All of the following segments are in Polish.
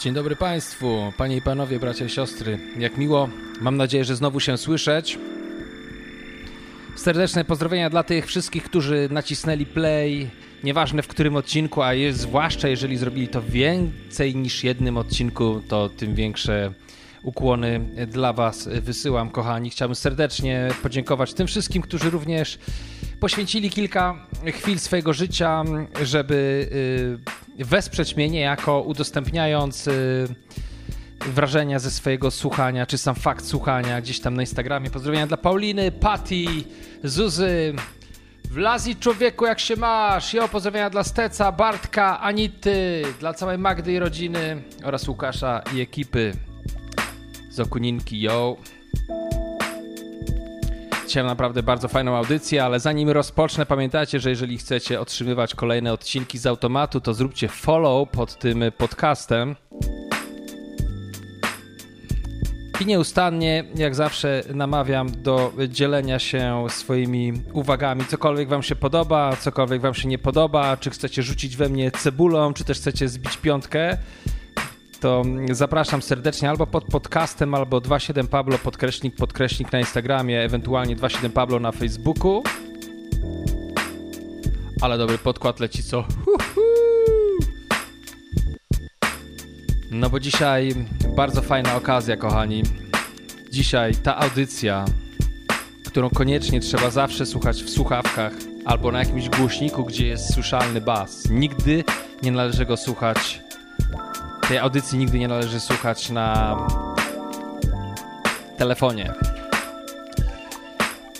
Dzień dobry Państwu, Panie i Panowie, bracia i siostry. Jak miło, mam nadzieję, że znowu się słyszeć. Serdeczne pozdrowienia dla tych wszystkich, którzy nacisnęli play, nieważne w którym odcinku, a jest, zwłaszcza jeżeli zrobili to więcej niż jednym odcinku, to tym większe ukłony dla Was wysyłam, kochani. Chciałbym serdecznie podziękować tym wszystkim, którzy również poświęcili kilka chwil swojego życia, żeby y, wesprzeć mnie niejako, udostępniając y, wrażenia ze swojego słuchania, czy sam fakt słuchania gdzieś tam na Instagramie. Pozdrowienia dla Pauliny, Patty, Zuzy, Wlazi człowieku, jak się masz? Jo, pozdrowienia dla Steca, Bartka, Anity, dla całej Magdy i rodziny oraz Łukasza i ekipy z Okuninki, yo. Dzisiaj naprawdę bardzo fajną audycję, ale zanim rozpocznę, pamiętajcie, że jeżeli chcecie otrzymywać kolejne odcinki z automatu, to zróbcie follow pod tym podcastem. I nieustannie, jak zawsze, namawiam do dzielenia się swoimi uwagami. Cokolwiek Wam się podoba, cokolwiek Wam się nie podoba, czy chcecie rzucić we mnie cebulą, czy też chcecie zbić piątkę, to zapraszam serdecznie albo pod podcastem, albo 27 Pablo podkreśnik, podkreśnik na Instagramie, ewentualnie 27 Pablo na Facebooku. Ale dobry podkład leci co? No bo dzisiaj bardzo fajna okazja, kochani. Dzisiaj ta audycja, którą koniecznie trzeba zawsze słuchać w słuchawkach albo na jakimś głośniku, gdzie jest słyszalny bas. Nigdy nie należy go słuchać tej audycji nigdy nie należy słuchać na telefonie.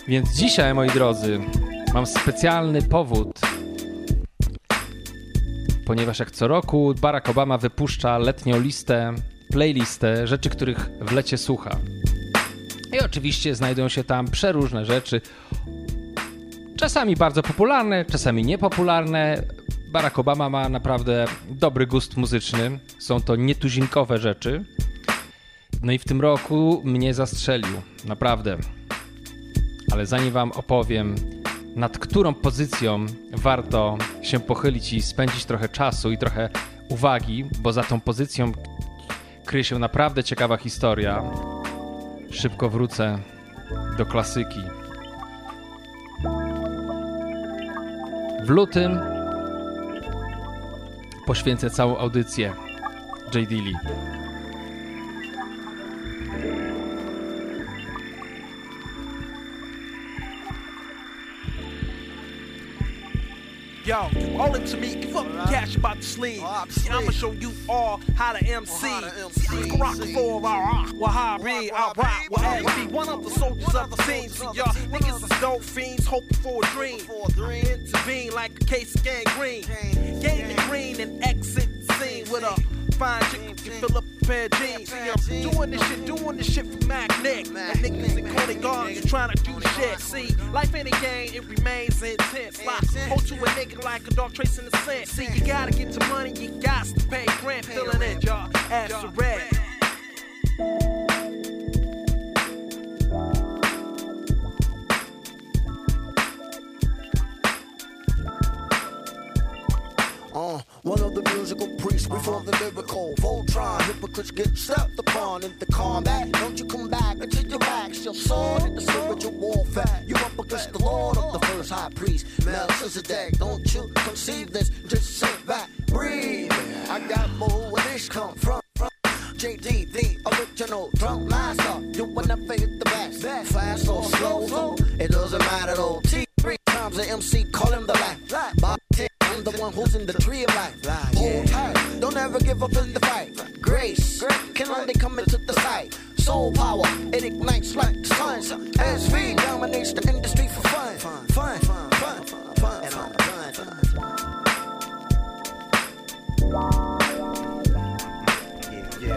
Więc dzisiaj, moi drodzy, mam specjalny powód, ponieważ jak co roku Barack Obama wypuszcza letnią listę, playlistę rzeczy, których w lecie słucha. I oczywiście znajdują się tam przeróżne rzeczy, czasami bardzo popularne, czasami niepopularne, Barack Obama ma naprawdę dobry gust muzyczny. Są to nietuzinkowe rzeczy. No i w tym roku mnie zastrzelił. Naprawdę. Ale zanim wam opowiem, nad którą pozycją warto się pochylić i spędzić trochę czasu i trochę uwagi, bo za tą pozycją kryje się naprawdę ciekawa historia, szybko wrócę do klasyki. W lutym poświęcę całą audycję J. Dilly. Yo, you owe it to me. Give up the cash about the sleeve. Oh, See, I'ma show you all how to MC. how to MC. See, I can rock floor, I rock. Well, how I read, I rock. Well, as be one of the soldiers of the scene. See, y'all niggas is dope fiends hoping for a dream. For a dream. Intervene like a case of gangrene. Gain the green and exit the scene with a fine chick who can fill up a pair of jeans. See, I'm doing this shit, doing this shit for Mac Nick. And niggas in corny guards trying to do shit. See, life ain't a game, it remains intense. Like, hold to a nigga like a dog tracing the scent. See, you gotta get to money, you got to pay rent. Filling in, y'all, ass to red. Uh, one of the musical priests before the lyrical Voltron. Hypocrites get stepped upon into combat. Don't you come back until your back's your sword in the spiritual warfare. You up against the Lord of the first high priest, Melchizedek. Don't you conceive this? Just sit back, breathe. I got more where this come from. JD, the original drum master. You never hit the best. Fast or slow, it doesn't matter though. T three times the MC, call him the T, I'm the one who's in the tree of life. Hold tight, don't ever give up in the fight. Grace can only come into the sight. Soul power, it ignites like the sun. SV dominates the industry for fun. Fun, fun, fun, fun, fun, fun, and I'm fun, fun, Yeah,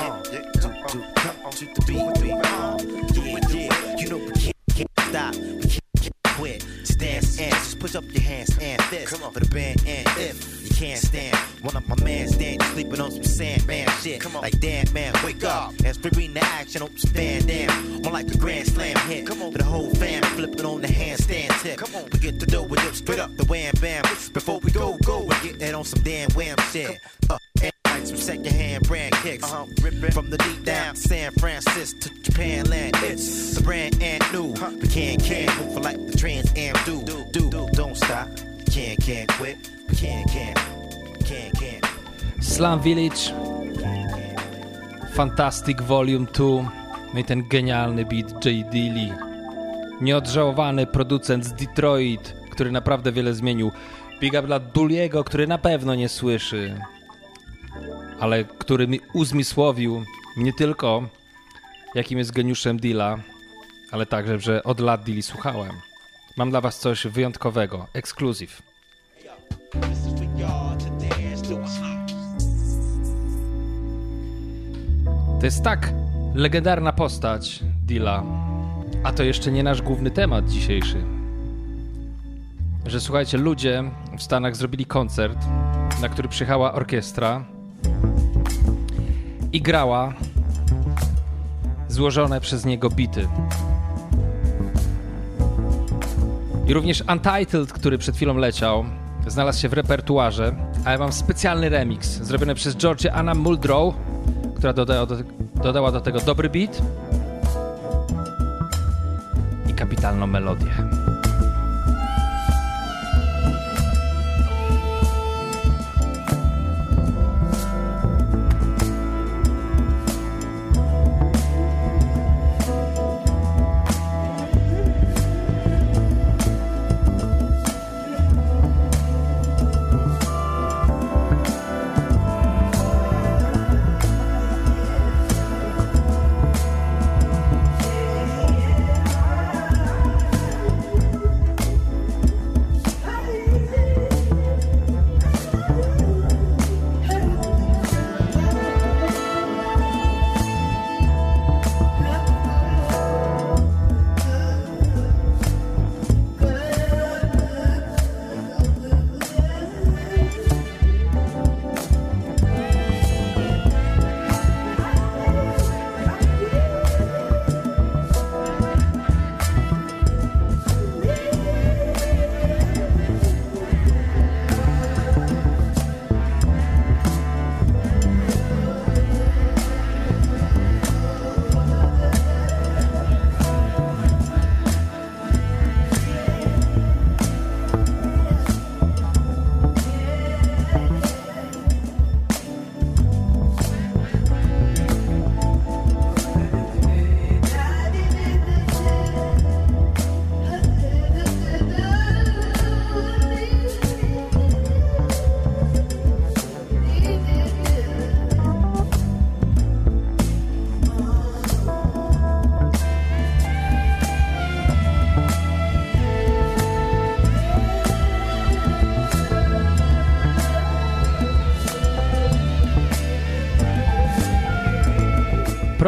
uh, yeah, to, to, to, to the beat, beat, uh, yeah, yeah, you know we can't, can't stop, we can't, can't quit. Just dance and just put up your hands and fists for the band and if you can't stand, one of my man stand sleeping on some Sandman shit. Come on. Like damn man, wake up and spring the action on some Van Dam. More like a grand slam hit. Come on. For the whole fam flipping on the handstand tip. Come on. We get the dough with it straight up the wham bam. Before we go, go, we get that on some damn wham shit. Uh, and like some second hand brand kicks. Uh-huh. From the deep down San Francisco to Japan land. It's the brand and new. We can't, can't move for like the Trans Am do. Do, do, don't stop. Slum Village, Fantastic Volume 2, no i ten genialny beat J. Dilly. Nieodżałowany producent z Detroit, który naprawdę wiele zmienił. Big up dla Duliego, który na pewno nie słyszy, ale który mi uzmysłowił nie tylko jakim jest geniuszem Dilla, ale także, że od lat Dilly słuchałem. Mam dla was coś wyjątkowego, ekskluzyw. To jest tak legendarna postać Dilla, a to jeszcze nie nasz główny temat dzisiejszy. Że słuchajcie, ludzie w Stanach zrobili koncert, na który przyjechała orkiestra i grała złożone przez niego bity. I również Untitled, który przed chwilą leciał, znalazł się w repertuarze, a ja mam specjalny remix zrobiony przez Georgia Anna Muldrow, która dodała do, dodała do tego dobry beat i kapitalną melodię.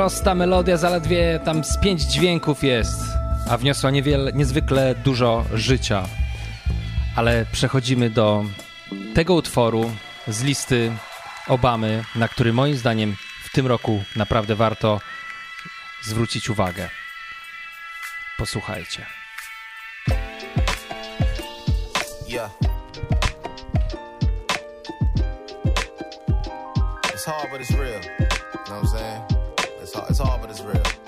Prosta melodia, zaledwie tam z pięć dźwięków jest, a wniosła niewiele, niezwykle dużo życia. Ale przechodzimy do tego utworu z listy Obamy, na który moim zdaniem w tym roku naprawdę warto zwrócić uwagę. Posłuchajcie. Yeah. It's hard, but it's real. You know what I'm saying? It's hard, it's hard but it's real.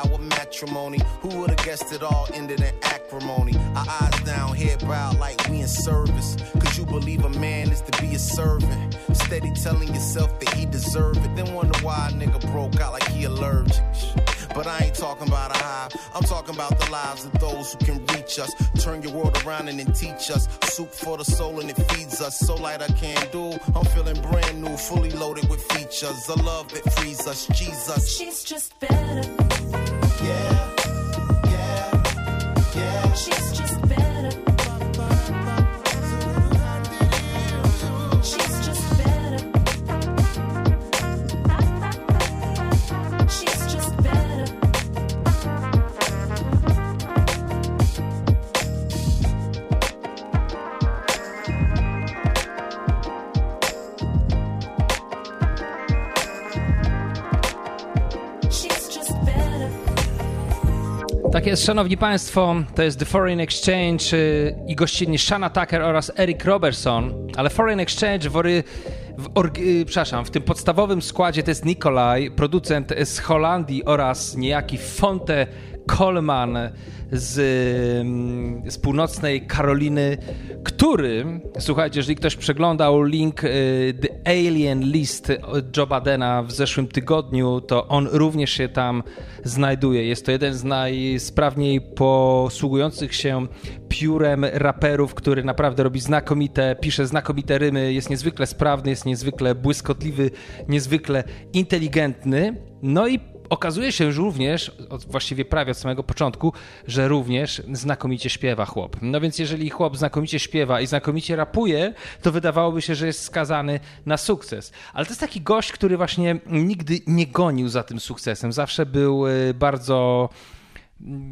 Of matrimony. Who would've guessed it all ended in acrimony? Our eyes down, head bowed like we in service. Could you believe a man is to be a servant? Steady telling yourself that he deserve it. Then wonder why a nigga broke out like he allergic. But I ain't talking about a high. I'm talking about the lives of those who can reach us. Turn your world around and then teach us. Soup for the soul and it feeds us. So light I can't do. I'm feeling brand new, fully loaded with features. A love that frees us. Jesus. She's just better. Yeah. Tak jest, szanowni państwo, to jest The Foreign Exchange y, i gościnni Shana Tucker oraz Eric Robertson, ale Foreign Exchange w, ory, w, y, przepraszam, w tym podstawowym składzie to jest Nikolaj, producent z Holandii oraz niejaki Fonte Coleman z, mm, z północnej Karoliny, który, słuchajcie, jeżeli ktoś przeglądał link y, The Alien List Joe Badena w zeszłym tygodniu, to on również się tam znajduje. Jest to jeden z najsprawniej posługujących się piórem raperów, który naprawdę robi znakomite, pisze znakomite rymy, jest niezwykle sprawny, jest niezwykle błyskotliwy, niezwykle inteligentny. No i okazuje się że również, od- właściwie prawie od samego początku, że również znakomicie śpiewa chłop. No więc jeżeli chłop znakomicie śpiewa i znakomicie rapuje, to wydawałoby się, że jest skazany na sukces. Ale to jest taki gość, który właśnie nigdy nie gonił za tym sukcesem. Zawsze był y, bardzo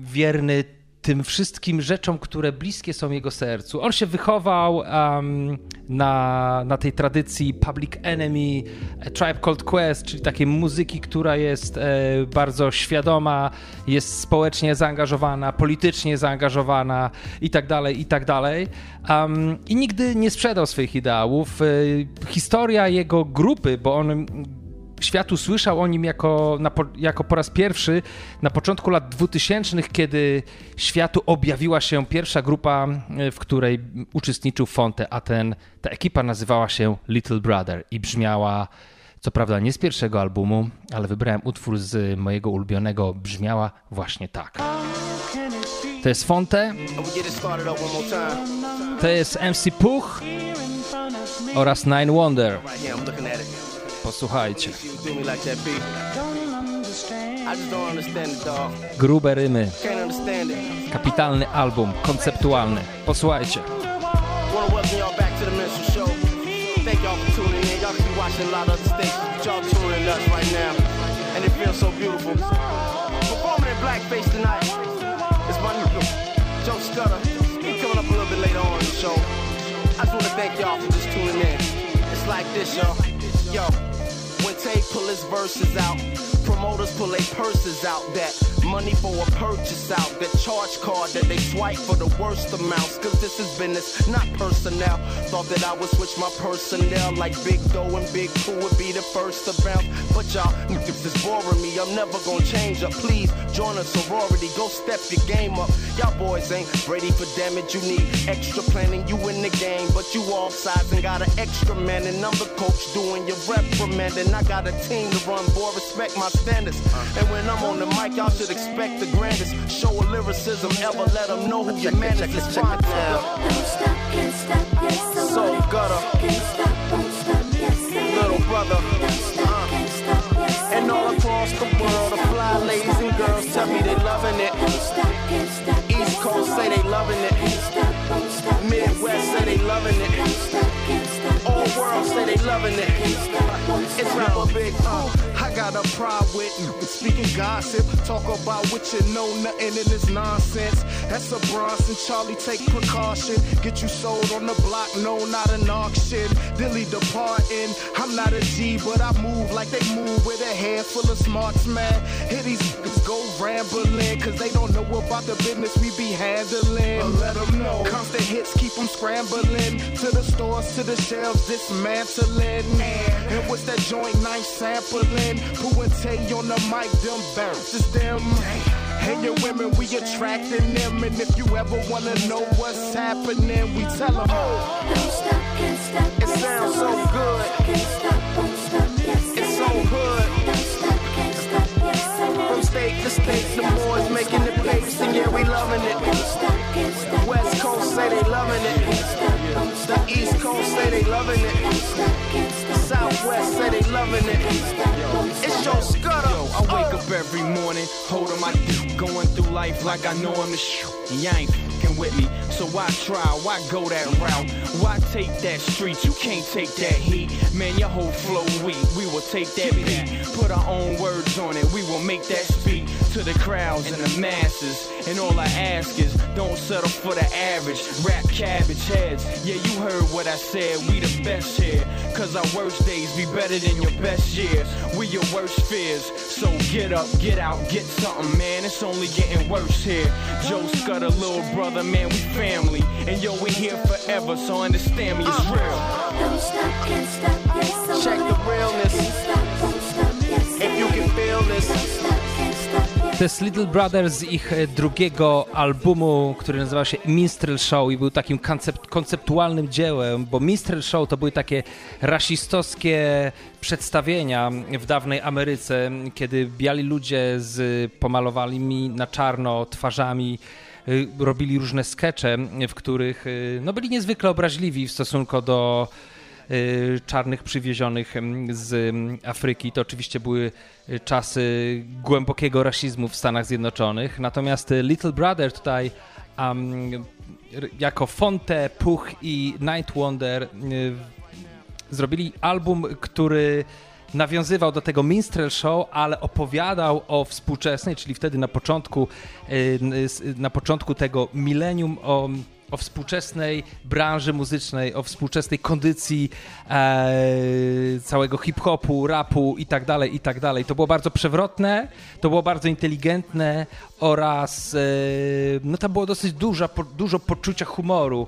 wierny tym wszystkim rzeczom, które bliskie są jego sercu. On się wychował um, na, na tej tradycji Public Enemy, Tribe Called Quest, czyli takiej muzyki, która jest e, bardzo świadoma, jest społecznie zaangażowana, politycznie zaangażowana i tak dalej, i tak dalej. Um, I nigdy nie sprzedał swoich ideałów. E, historia jego grupy, bo on świat usłyszał o nim jako, na, jako po raz pierwszy na początku lat 2000, kiedy światu objawiła się pierwsza grupa, e, w której uczestniczył Fonte, a ten, ta ekipa nazywała się Little Brother i brzmiała, co prawda nie z pierwszego albumu, ale wybrałem utwór z mojego ulubionego, brzmiała właśnie tak. To jest Fonte, to jest MC Puch oraz Nine Wonder. Posłuchajcie. Grube rymy. Kapitalny album, konceptualny. Posłuchajcie. Wanna welcome y'all back to the Minstrel Show. Thank y'all for tuning in. Y'all could be watching a lot of other stations, but y'all tuning in us right now. And it feels so beautiful. Performing in blackface tonight is my new Joe Scudder. He coming up a little bit later on in the show. I just wanna thank y'all for just tuning in. It's like this, y'all. Yo, Tay pull his verses out, promoters pull their purses out. That money for a purchase out. That charge card that they swipe for the worst amounts. Cause this is business, not personnel. Thought that I would switch my personnel like Big Doe and Big Pooh would be the first to bounce. But y'all, niggas is boring me. I'm never gonna change up. Please join a sorority. Go step your game up. Y'all boys ain't ready for damage. You need extra planning. You in the game, but you off sides and got an extra man. And I'm the coach doing your reprimanding. I got a team to run, boy. Respect my standards. And when I'm on the mic, y'all should expect the grandest. Show of lyricism, ever let them know who your man is. It's fine now. Don't stop, can't stop, yes, I So want it. gutter. Stop, won't stop, yes, Little brother. Don't stop, can't stop, yes, And all across the world, the fly ladies and girls tell me they loving it. East Coast say they loving it. Can't Midwest say they loving it. Can't All world say they loving it. Can't It's stop. rapper big. Uh, how I got a problem with speaking gossip. Talk about what you know, nothing in this nonsense. That's a Bronson, Charlie, take precaution. Get you sold on the block, no, not an auction. Dilly departing. I'm not a G, but I move like they move with a head full of smarts, man. Hear these niggas go rambling, cause they don't know about the business we be handling. But let them know. Constant hits keep them scrambling. To the stores, to the shelves, dismantling. And what's that joint nice sampling? Who and Tay on the mic, them bounces them. And your women, we attracting them. And if you ever wanna know what's happening, we tell them. Don't stop, can't stop. It sounds so good. Can't stop, won't stop, yes, It's so am. hood. Don't stop, can't stop, yes, I am. From state to state, the boys making the pace, and yeah, we loving Don't it. stop, can't stop, West Coast say they loving it. The East Coast say they loving it. Don't stop, can't stop, Southwest say they loving it. It's your scudder. Yo, I wake up every morning, holding my dick, going through life like I know I'm the sh. And fucking with me, so why try? Why go that route? Why take that street? You can't take that heat, man. Your whole flow weak. We will take that beat, put our own words on it. We will make that speak to the crowds and the masses. And all I ask is, don't settle for the average. Rap cabbage heads. Yeah, you heard what I said. We the best here, cause our worst days be better than your best years. We your worst fears. So get up, get out, get something, man. It's only getting worse here. Joe Scudder, little brother, man, we family. And yo, we here forever, so understand me, it's real. Don't stop, can't stop, yes, Check the realness. Can't stop, won't stop, yes, I If you can feel this. To jest Little Brothers z ich e, drugiego albumu, który nazywał się Minstrel Show i był takim koncept, konceptualnym dziełem, bo Minstrel Show to były takie rasistowskie przedstawienia w dawnej Ameryce, kiedy biali ludzie z pomalowanymi na czarno twarzami robili różne skecze, w których y, no, byli niezwykle obraźliwi w stosunku do y, czarnych przywiezionych mm, z mm, Afryki. To oczywiście były y, czasy głębokiego rasizmu w Stanach Zjednoczonych. Natomiast y, Little Brother tutaj um, jako Fonte, Puch i Night Wonder y, zrobili album, który nawiązywał do tego minstrel show, ale opowiadał o współczesnej, czyli wtedy na początku, y, n- s- na początku tego milenium o, o współczesnej branży muzycznej, o współczesnej kondycji e, całego hip-hopu, rapu i tak dalej, i tak dalej. To było bardzo przewrotne, to było bardzo inteligentne oraz e, no tam było dosyć dużo, dużo poczucia humoru.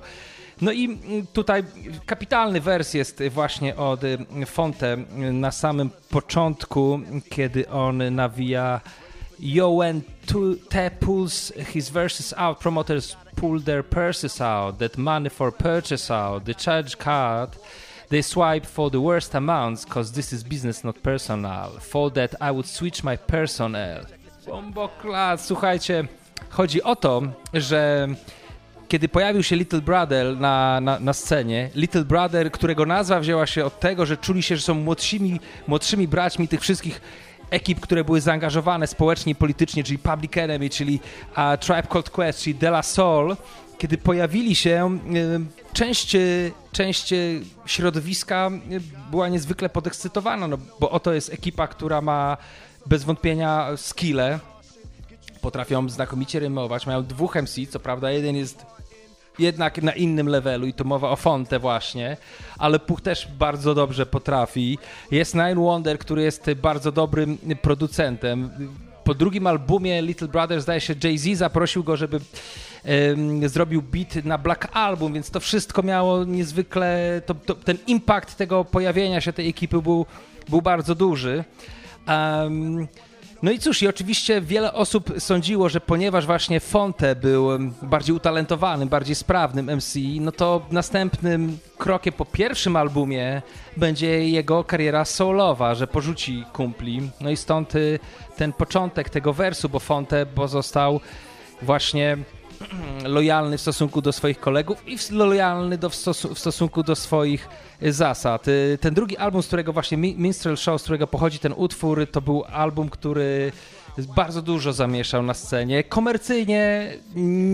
No i mm, tutaj kapitalny wers jest właśnie od y, Fonte y, na samym początku, kiedy on nawija Yo, when te pulls his verses out, promoters pull their purses out, that money for purchase out, the charge card, they swipe for the worst amounts, cause this is business, not personal. For that I would switch my personnel. Bomboklat, słuchajcie, chodzi o to, że kiedy pojawił się Little Brother na, na, na scenie, Little Brother, którego nazwa wzięła się od tego, że czuli się, że są młodszymi, młodszymi braćmi tych wszystkich ekip, które były zaangażowane społecznie i politycznie, czyli Public Enemy, czyli uh, Tribe Called Quest, czyli De La Soul, kiedy pojawili się, część, część środowiska była niezwykle podekscytowana, no, bo oto jest ekipa, która ma bez wątpienia skille, potrafią znakomicie rymować, mają dwóch MC, co prawda jeden jest jednak na innym levelu i to mowa o Fonte właśnie, ale Puch też bardzo dobrze potrafi. Jest Nine Wonder, który jest bardzo dobrym producentem. Po drugim albumie Little Brother zdaje się Jay-Z zaprosił go, żeby em, zrobił beat na Black Album, więc to wszystko miało niezwykle, to, to, ten impact tego pojawienia się tej ekipy był, był bardzo duży. Em, no i cóż, i oczywiście wiele osób sądziło, że ponieważ właśnie Fonte był bardziej utalentowanym, bardziej sprawnym MC, no to następnym krokiem po pierwszym albumie będzie jego kariera soulowa, że porzuci kumpli. No i stąd y, ten początek tego wersu, bo Fonte pozostał właśnie lojalny w stosunku do swoich kolegów i lojalny do, w, stosu, w stosunku do swoich zasad. Y, Ten drugi album, z którego właśnie Mi- Minstrel Show, z którego pochodzi ten utwór, to był album, który bardzo dużo zamieszał na scenie. Komercyjnie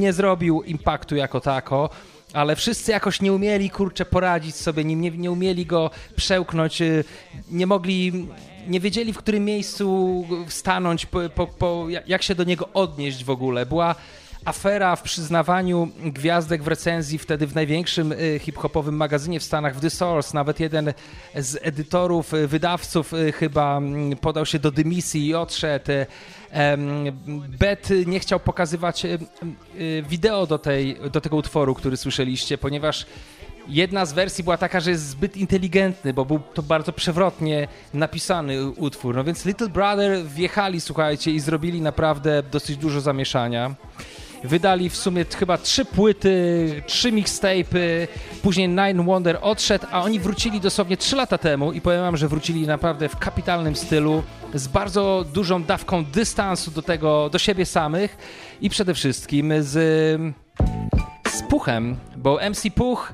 nie zrobił impaktu jako tako, ale wszyscy jakoś nie umieli, kurczę, poradzić sobie nim, nie, nie umieli go przełknąć, y, nie mogli nie wiedzieli, w którym miejscu stanąć, po, po, po, jak się do niego odnieść w ogóle. Była afera w przyznawaniu gwiazdek w recenzji wtedy w największym y, hip-hopowym magazynie w Stanach, w The Source. Nawet jeden z edytorów, y, wydawców y, chyba mm, podał się do dymisji i odszedł. Bet nie chciał pokazywać wideo do, tej, do tego utworu, który słyszeliście, ponieważ Jedna z wersji była taka, że jest zbyt inteligentny, bo był to bardzo przewrotnie napisany utwór. No więc Little Brother wjechali, słuchajcie, i zrobili naprawdę dosyć dużo zamieszania. Wydali w sumie chyba trzy płyty, trzy mixtape'y, później Nine Wonder odszedł, a oni wrócili dosłownie trzy lata temu i powiem wam, że wrócili naprawdę w kapitalnym stylu, z bardzo dużą dawką dystansu do tego, do siebie samych i przede wszystkim z, z Puchem, bo MC Puch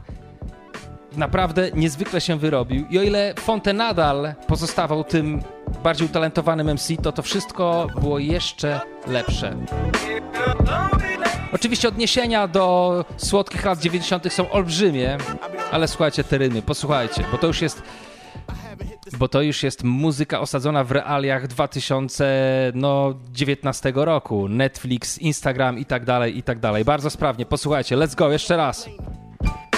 naprawdę niezwykle się wyrobił. I o ile Fonte nadal pozostawał tym bardziej utalentowanym MC, to to wszystko było jeszcze lepsze. Oczywiście odniesienia do słodkich lat 90. są olbrzymie, ale słuchajcie te rymy, posłuchajcie, bo to już jest bo to już jest muzyka osadzona w realiach 2019 roku. Netflix, Instagram i tak dalej, i tak dalej. Bardzo sprawnie, posłuchajcie, let's go, jeszcze raz.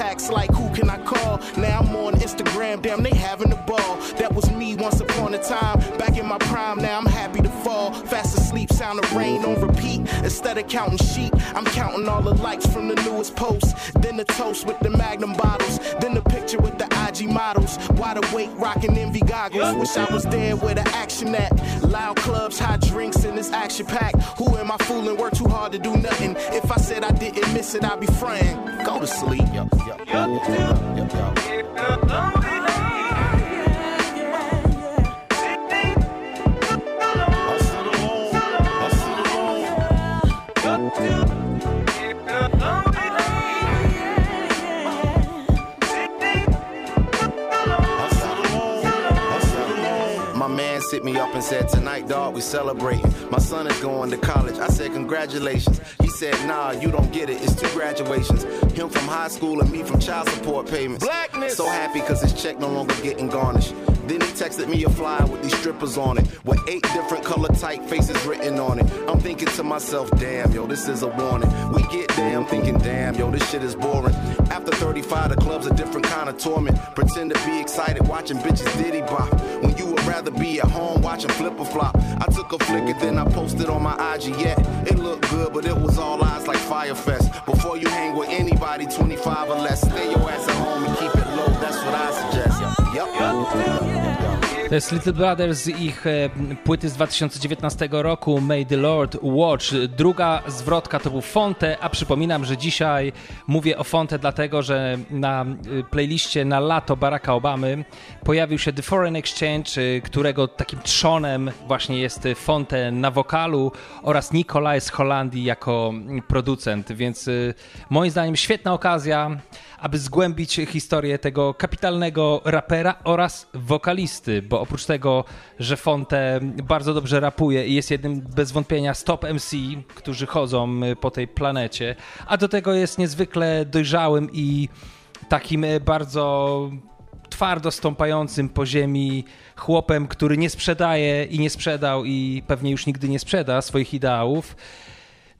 contacts like who can I call? Now I'm on Instagram. Damn, they having a ball. That was me once upon a time. Back in my prime. Now I'm happy to fall. Fast asleep, sound of rain on repeat. Instead of counting sheep, I'm counting all the likes from the newest post. Then the toast with the magnum bottles. Then the picture with the IG models. Wide awake, rocking envy goggles. Wish I was there where the action at. Loud clubs, hot drinks in this action pack. Who am I fooling? Work too hard to do nothing. If I said I didn't miss it, I'd be fronting. Go to sleep. Yo, yo, yo, hit me up and said, Tonight, dog, we celebrating. My son is going to college. I said, Congratulations. He said, Nah, you don't get it. It's two graduations. Him from high school and me from child support payments. Blackness. So happy because his check no longer getting garnished. Then he texted me a flyer with these strippers on it, with eight different color typefaces written on it. I'm thinking to myself, damn, yo, this is a warning. We get there, I'm thinking, damn, yo, this shit is boring. After 35, the club's a different kind of torment. Pretend to be excited watching bitches diddy bop. When you would rather be at home watching flip or flop. I took a flick and then I posted on my IG. Yeah, it looked good, but it was all eyes like Firefest. Before you hang with anybody 25 or less, stay your ass at home and keep it low. That's what I suggest. Yup. To jest Little Brothers z ich e, płyty z 2019 roku May the Lord Watch. Druga zwrotka to był Fonte, a przypominam, że dzisiaj mówię o Fonte dlatego, że na e, playliście na lato Baracka Obamy pojawił się The Foreign Exchange, e, którego takim trzonem właśnie jest Fonte na wokalu oraz Nikolaj z Holandii jako producent, więc moim zdaniem świetna okazja aby zgłębić historię tego kapitalnego rapera oraz wokalisty, bo oprócz tego, że Fonte bardzo dobrze rapuje i jest jednym bez wątpienia stop MC, którzy chodzą po tej planecie, a do tego jest niezwykle dojrzałym i takim bardzo twardo stąpającym po ziemi chłopem, który nie sprzedaje i nie sprzedał i pewnie już nigdy nie sprzeda swoich ideałów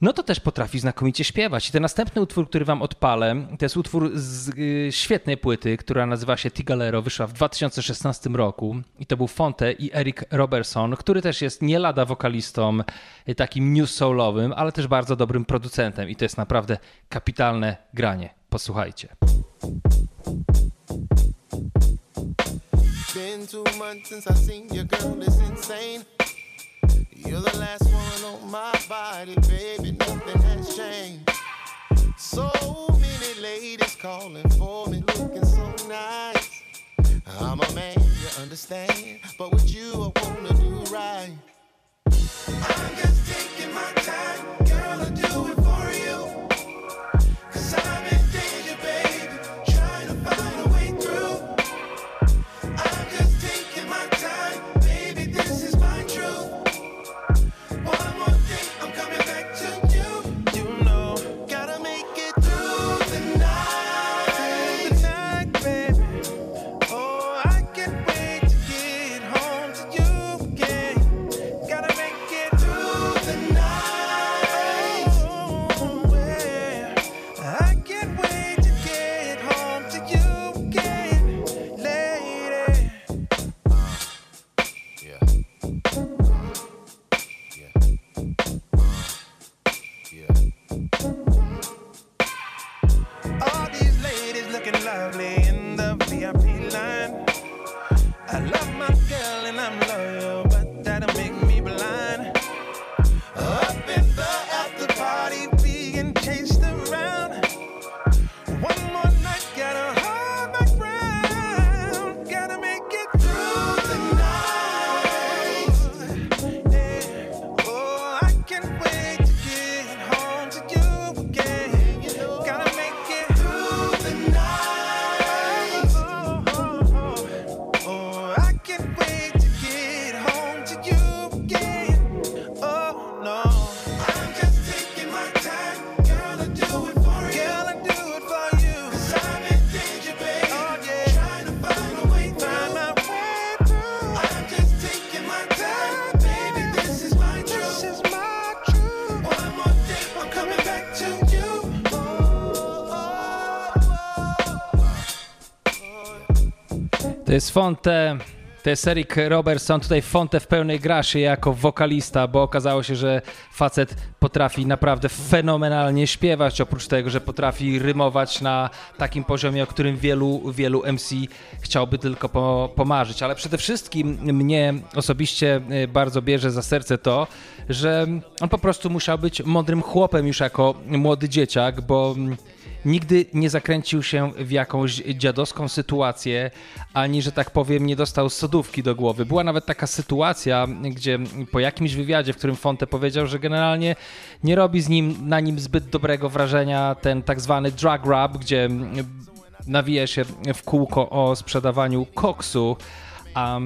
no to też potrafi znakomicie śpiewać. I ten następny utwór, który wam odpalę, to jest utwór z y, świetnej płyty, która nazywa się Tigalero, wyszła w 2016 roku i to był Fonte i Eric Robertson, który też jest nie lada wokalistą y, takim new soulowym, ale też bardzo dobrym producentem i to jest naprawdę kapitalne granie. Posłuchajcie. Been two months since I seen your girl, it's insane. You're the last one on my body, baby, nothing has changed. So many ladies calling for me, looking so nice. I'm a man, you understand. But with you, I wanna do right. I'm just taking my time, girl, I'll do it Fonte, to jest Eric Robertson, tutaj Fonte w pełnej graszy jako wokalista, bo okazało się, że facet potrafi naprawdę fenomenalnie śpiewać, oprócz tego, że potrafi rymować na takim poziomie, o którym wielu, wielu MC chciałby tylko po, pomarzyć. Ale przede wszystkim mnie osobiście y, bardzo bierze za serce to, że on po prostu musiał być mądrym chłopem już jako młody dzieciak, bo nigdy nie zakręcił się w jakąś dziadowską sytuację, ani, że tak powiem, nie dostał sodówki do głowy. Była nawet taka sytuacja, gdzie po jakimś wywiadzie, w którym Fonte powiedział, że generalnie nie robi z nim, na nim zbyt dobrego wrażenia ten tak zwany drug rub, gdzie nawija się w kółko o sprzedawaniu koksu, a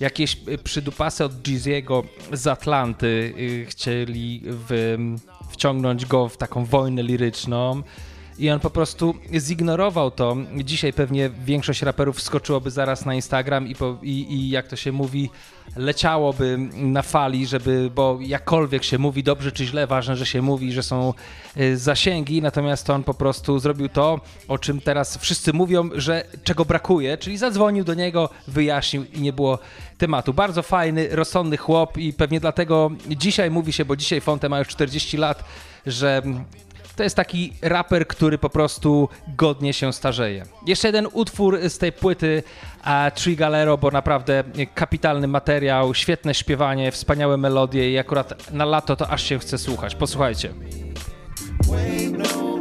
jakieś przydupasy od Jeezy'ego z Atlanty y, chcieli w, wciągnąć go w taką wojnę liryczną i on po prostu zignorował to. Dzisiaj pewnie większość raperów wskoczyłoby zaraz na Instagram i, po, i, i jak to się mówi, leciałoby na fali, żeby, bo jakkolwiek się mówi, dobrze czy źle, ważne, że się mówi, że są y, zasięgi, natomiast on po prostu zrobił to, o czym teraz wszyscy mówią, że czego brakuje, czyli zadzwonił do niego, wyjaśnił i nie było tematu. Bardzo fajny, rozsądny chłop i pewnie dlatego dzisiaj mówi się, bo dzisiaj Fonte ma już 40 lat, że to jest taki raper, który po prostu godnie się starzeje. Jeszcze jeden utwór z tej płyty a Galero, bo naprawdę kapitalny materiał, świetne śpiewanie, wspaniałe melodie i akurat na lato to aż się chce słuchać. Posłuchajcie. One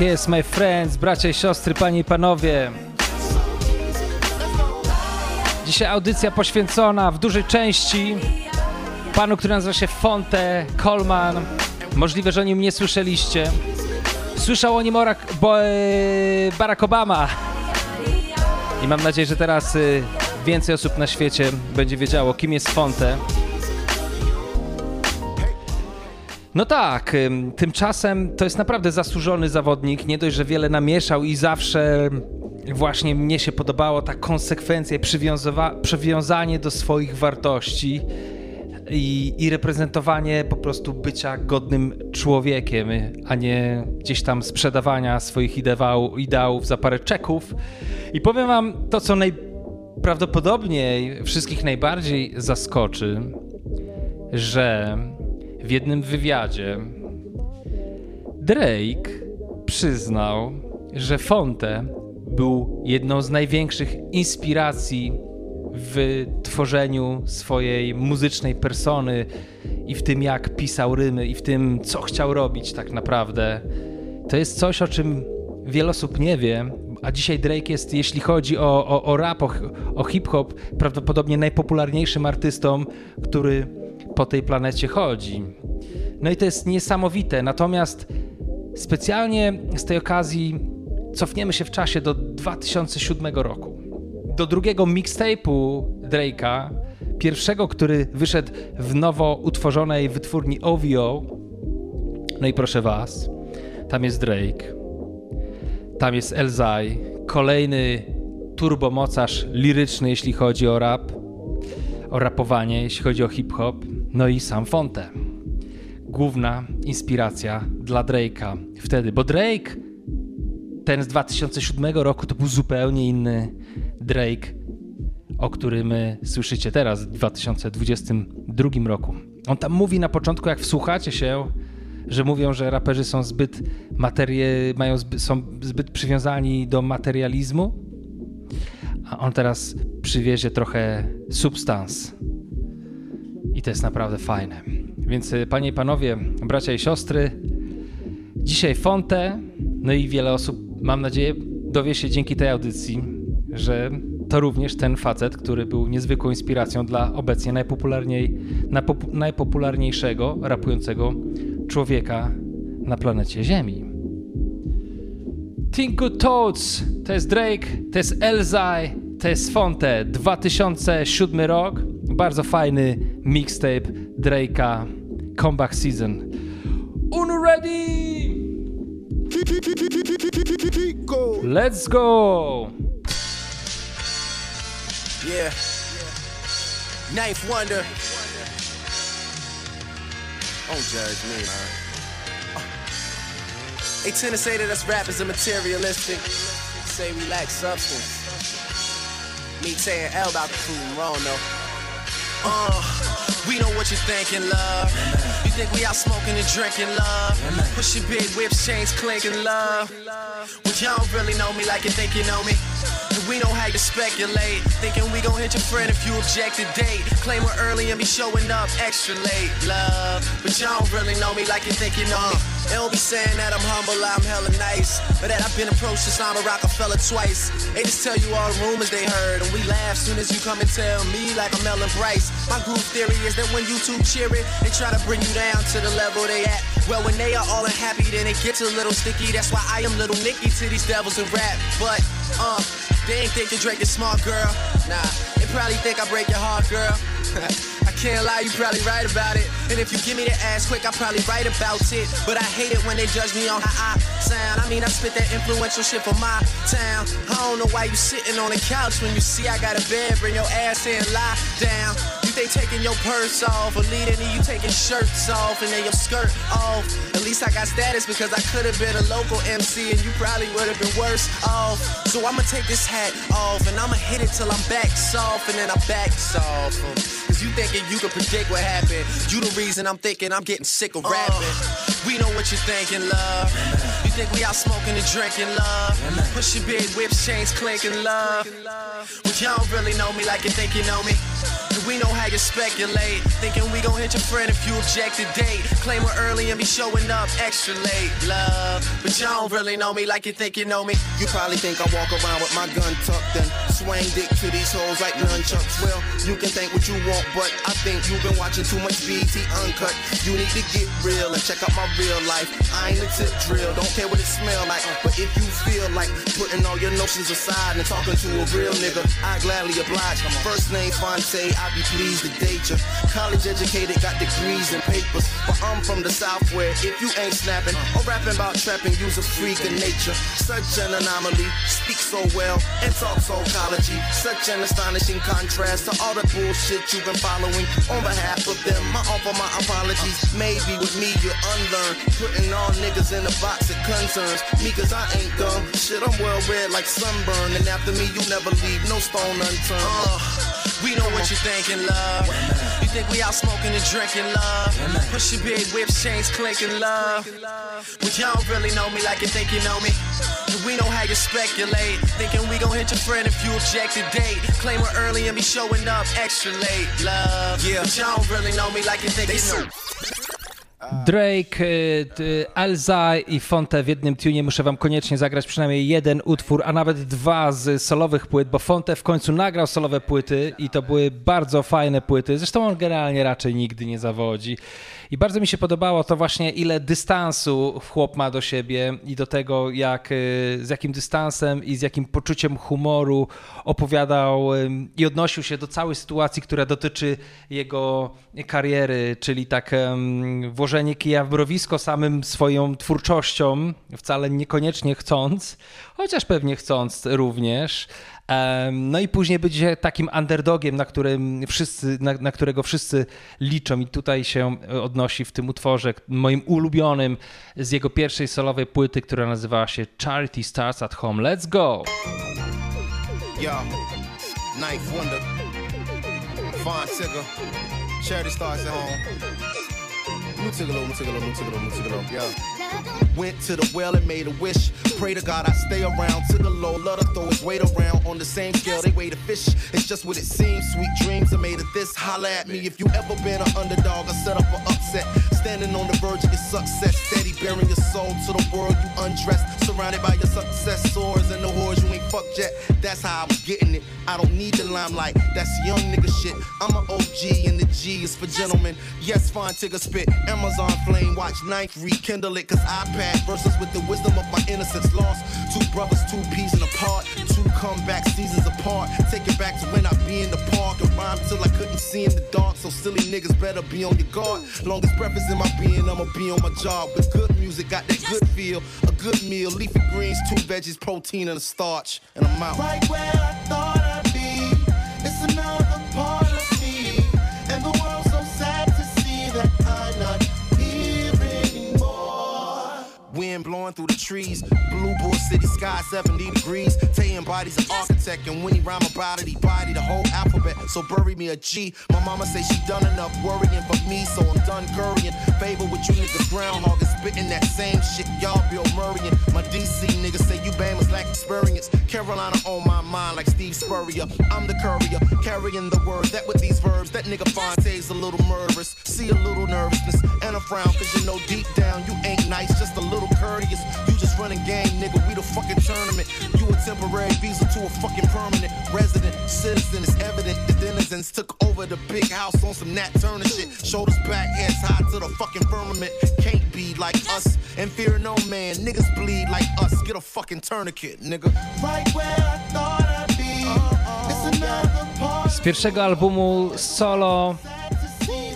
Jest, my friends, bracia i siostry, panie i panowie. Dzisiaj audycja poświęcona w dużej części panu, który nazywa się Fonte Coleman. Możliwe, że o nim nie słyszeliście. Słyszał o nim Orak, bo, Barack Obama. I mam nadzieję, że teraz y, więcej osób na świecie będzie wiedziało, kim jest Fonte. No tak, ym, tymczasem to jest naprawdę zasłużony zawodnik. Nie dość, że wiele namieszał i zawsze właśnie mnie się podobało ta konsekwencja, przywiązanie do swoich wartości i, i reprezentowanie po prostu bycia godnym człowiekiem, a nie gdzieś tam sprzedawania swoich ideał, ideałów za parę czeków. I powiem wam to, co najprawdopodobniej wszystkich najbardziej zaskoczy, że w jednym wywiadzie Drake przyznał, że Fonte był jedną z największych inspiracji w tworzeniu swojej muzycznej persony i w tym, jak pisał rymy, i w tym, co chciał robić tak naprawdę. To jest coś, o czym wiele osób nie wie, a dzisiaj Drake jest, jeśli chodzi o, o, o rap, o, o hip-hop, prawdopodobnie najpopularniejszym artystą, który po tej planecie chodzi. No i to jest niesamowite. Natomiast specjalnie z tej okazji cofniemy się w czasie do 2007 roku. Do drugiego mixtape'u Drake'a, pierwszego, który wyszedł w nowo utworzonej wytwórni OVO. No i proszę was, tam jest Drake, tam jest Elzai, kolejny turbomocarz liryczny, jeśli chodzi o rap, o rapowanie, jeśli chodzi o hip-hop, no i sam Fonte. Główna inspiracja dla Drake'a wtedy, bo Drake, ten z 2007 roku, to był zupełnie inny Drake, o którym y, słyszycie teraz w 2022 roku. On tam mówi na początku, jak wsłuchacie się, że mówią, że raperzy są zbyt materie, mają są zbyt przywiązani do materializmu, a on teraz przywiezie trochę substans. I to jest naprawdę fajne. Więc y, panie i panowie, bracia i siostry, dzisiaj Fonte, no i wiele osób, mam nadzieję, dowie się dzięki tej audycji, że to również ten facet, który był niezwykłą inspiracją dla obecnie najpopularniej, najpop, najpopularniejszego rapującego człowieka na planecie Ziemi. Tinku Toads, to jest Drake, to jest Elzai, to jest Fonte, 2007 rok, bardzo fajny mixtape Drake'a, Comeback Season. Unu ready! Let's go! Yeah. Knife Wonder. Don't judge me, man. They tend to say that us rappers are materialistic. Say we lack substance. Me saying L about the food wrong though. Uh, we know what you're thinking, love. You think we out smoking and drinking, love? Pushing big whips, chains clinking, love. Well, y'all don't really know me like you think you know me. We know how you speculate. Thinking we gon' hit your friend if you object to date. Claim we're early and be showing up extra late, love. But y'all don't really know me like you think you know me. They don't be saying that I'm humble, I'm hella nice. But that I've been approached since I'm a Rockefeller twice. They just tell you all the rumors they heard. And we laugh soon as you come and tell me like I'm Ellen Bryce. My group theory is that when you two cheer it, they try to bring you down to the level they at. Well, when they are all unhappy, then it gets a little sticky. That's why I am little Nicky to these devils in rap. But, uh, They ain't thinking Drake is smart, girl. Nah, they probably think I break your heart, girl. I can't lie, you probably right about it. And if you give me the ass quick, I probably write about it. But I hate it when they judge me on how I sound. I mean, I spit that influential shit for my town. I don't know why you sitting on the couch when you see I got a bed. Bring your ass in, lie down. You think taking your purse off or leading to you taking shirts off and then your skirt off. At least I got status because I could have been a local MC and you probably would have been worse off. So I'ma take this hat off and I'ma hit it till I'm back soft and then I back soft. Cause you thinking you can predict what happened. You the reason I'm thinking I'm getting sick of rapping. Uh. We know what you're thinking, love. You think we out smoking and drinking, love. Pushing big whips, chains clinking, love. But y'all don't really know me like you think you know me. We know how you speculate. Thinking we gon' hit your friend if you object to date. Claim her early and be showing up extra late, love. But y'all don't really know me like you think you know me. You probably think I walk around with my gun tucked and swing dick to these hoes like nunchucks. Well, you can think what you want, but I think you've been watching too much BT Uncut. You need to get real and check out my real life. I ain't a tip drill, don't care what it smell like. But if you feel like putting all your notions aside and talking to a real nigga, I gladly oblige. First name Fonte, I be pleased to date ya. College educated, got degrees and papers. But I'm from the south where if you ain't snapping or rapping about trapping, you's a freak of nature. Such an anomaly, speak so well and talk so ecology. Such an astonishing contrast to all the bullshit you've been following. On behalf of them, I offer my apologies. Maybe with me you unlearn, putting all niggas in a box of concerns. Me cause I ain't dumb, shit I'm well read like sunburn. And after me you never leave no stone unturned. Uh, we know what you're thinking, love. You think we out smoking and drinking, love. Push your big whips, chains clinking, love. But y'all don't really know me like you think you know me. We know how you speculate. Thinking we gon' hit your friend if you object to date. Claim her early and be showing up extra late, love. Yeah. But y'all don't really know me like you think you know me. Drake, y, Elza i Fonte w jednym tunie. Muszę wam koniecznie zagrać przynajmniej jeden utwór, a nawet dwa z solowych płyt, bo Fonte w końcu nagrał solowe płyty i to były bardzo fajne płyty. Zresztą on generalnie raczej nigdy nie zawodzi. I bardzo mi się podobało to właśnie, ile dystansu chłop ma do siebie i do tego, jak, y, z jakim dystansem i z jakim poczuciem humoru opowiadał i odnosił się do całej sytuacji, która dotyczy jego kariery, czyli tak włożenie kija w mrowisko samym swoją twórczością, wcale niekoniecznie chcąc, chociaż pewnie chcąc również. No i później być takim underdogiem, na, którym wszyscy, na, na którego wszyscy liczą. I tutaj się odnosi w tym utworze, moim ulubionym z jego pierwszej solowej płyty, która nazywała się Charity Starts at Home. Let's go! Yo, Knife Wonder, Tigger, Charity Starts at Home. Mutigalo, Mutigalo, Mutigalo, Mutigalo, yeah. Went to the well and made a wish. Pray to God I stay around. To the low, let her throw his weight around. On the same scale, they weigh the fish. It's just what it seems. Sweet dreams are made of this. Holla at me if you ever been an underdog or set up an upset. Standing on the verge of your success. Steady bearing your soul to the world you undressed. Surrounded by your successors and the whores you ain't fucked yet. That's how I was getting it. I don't need the limelight. That's young nigga shit. I'm an OG and the G is for gentlemen. Yes, fine, tigger spit. Amazon flame, watch knife rekindle it. Cause iPad versus with the wisdom of my innocence lost. Two brothers, two peas in a pod. Two comeback seasons apart. Take it back to when I be in the park and rhyme till I couldn't see in the dark. So silly niggas better be on your guard. Longest breath is in my being, I'ma be on my job. With good music, got that good feel. A good meal, leafy greens, two veggies, protein, and a starch. And I'm out. Right where Wind blowing through the trees. Blue Bull City sky 70 degrees. Tay embodies an architect, and when he rhyme about it, he body the whole alphabet. So bury me a G. My mama say she done enough worrying for me, so I'm done currying. Favor with you niggas groundhog spitting that same shit. Y'all Bill Murray and my DC niggas say you Bama's lack experience. Carolina on my mind like Steve Spurrier. I'm the courier, carrying the word that with these verbs, that nigga Fonte's a little murderous. See a little nervousness and a frown, cause you know deep down you ain't nice, just a little courteous. You just running game, nigga, we the fucking tournament. You a temporary visa to a fucking permanent resident. Citizen, it's evident the denizens took over the big house on some Nat Turner shit. Shoulders back, heads high to the fucking firmament. Can't be like like us and fear no man. Niggas bleed like us. Get a fucking tourniquet, nigga. Right where I thought I'd be. It's another part. Z pierwszego albumu solo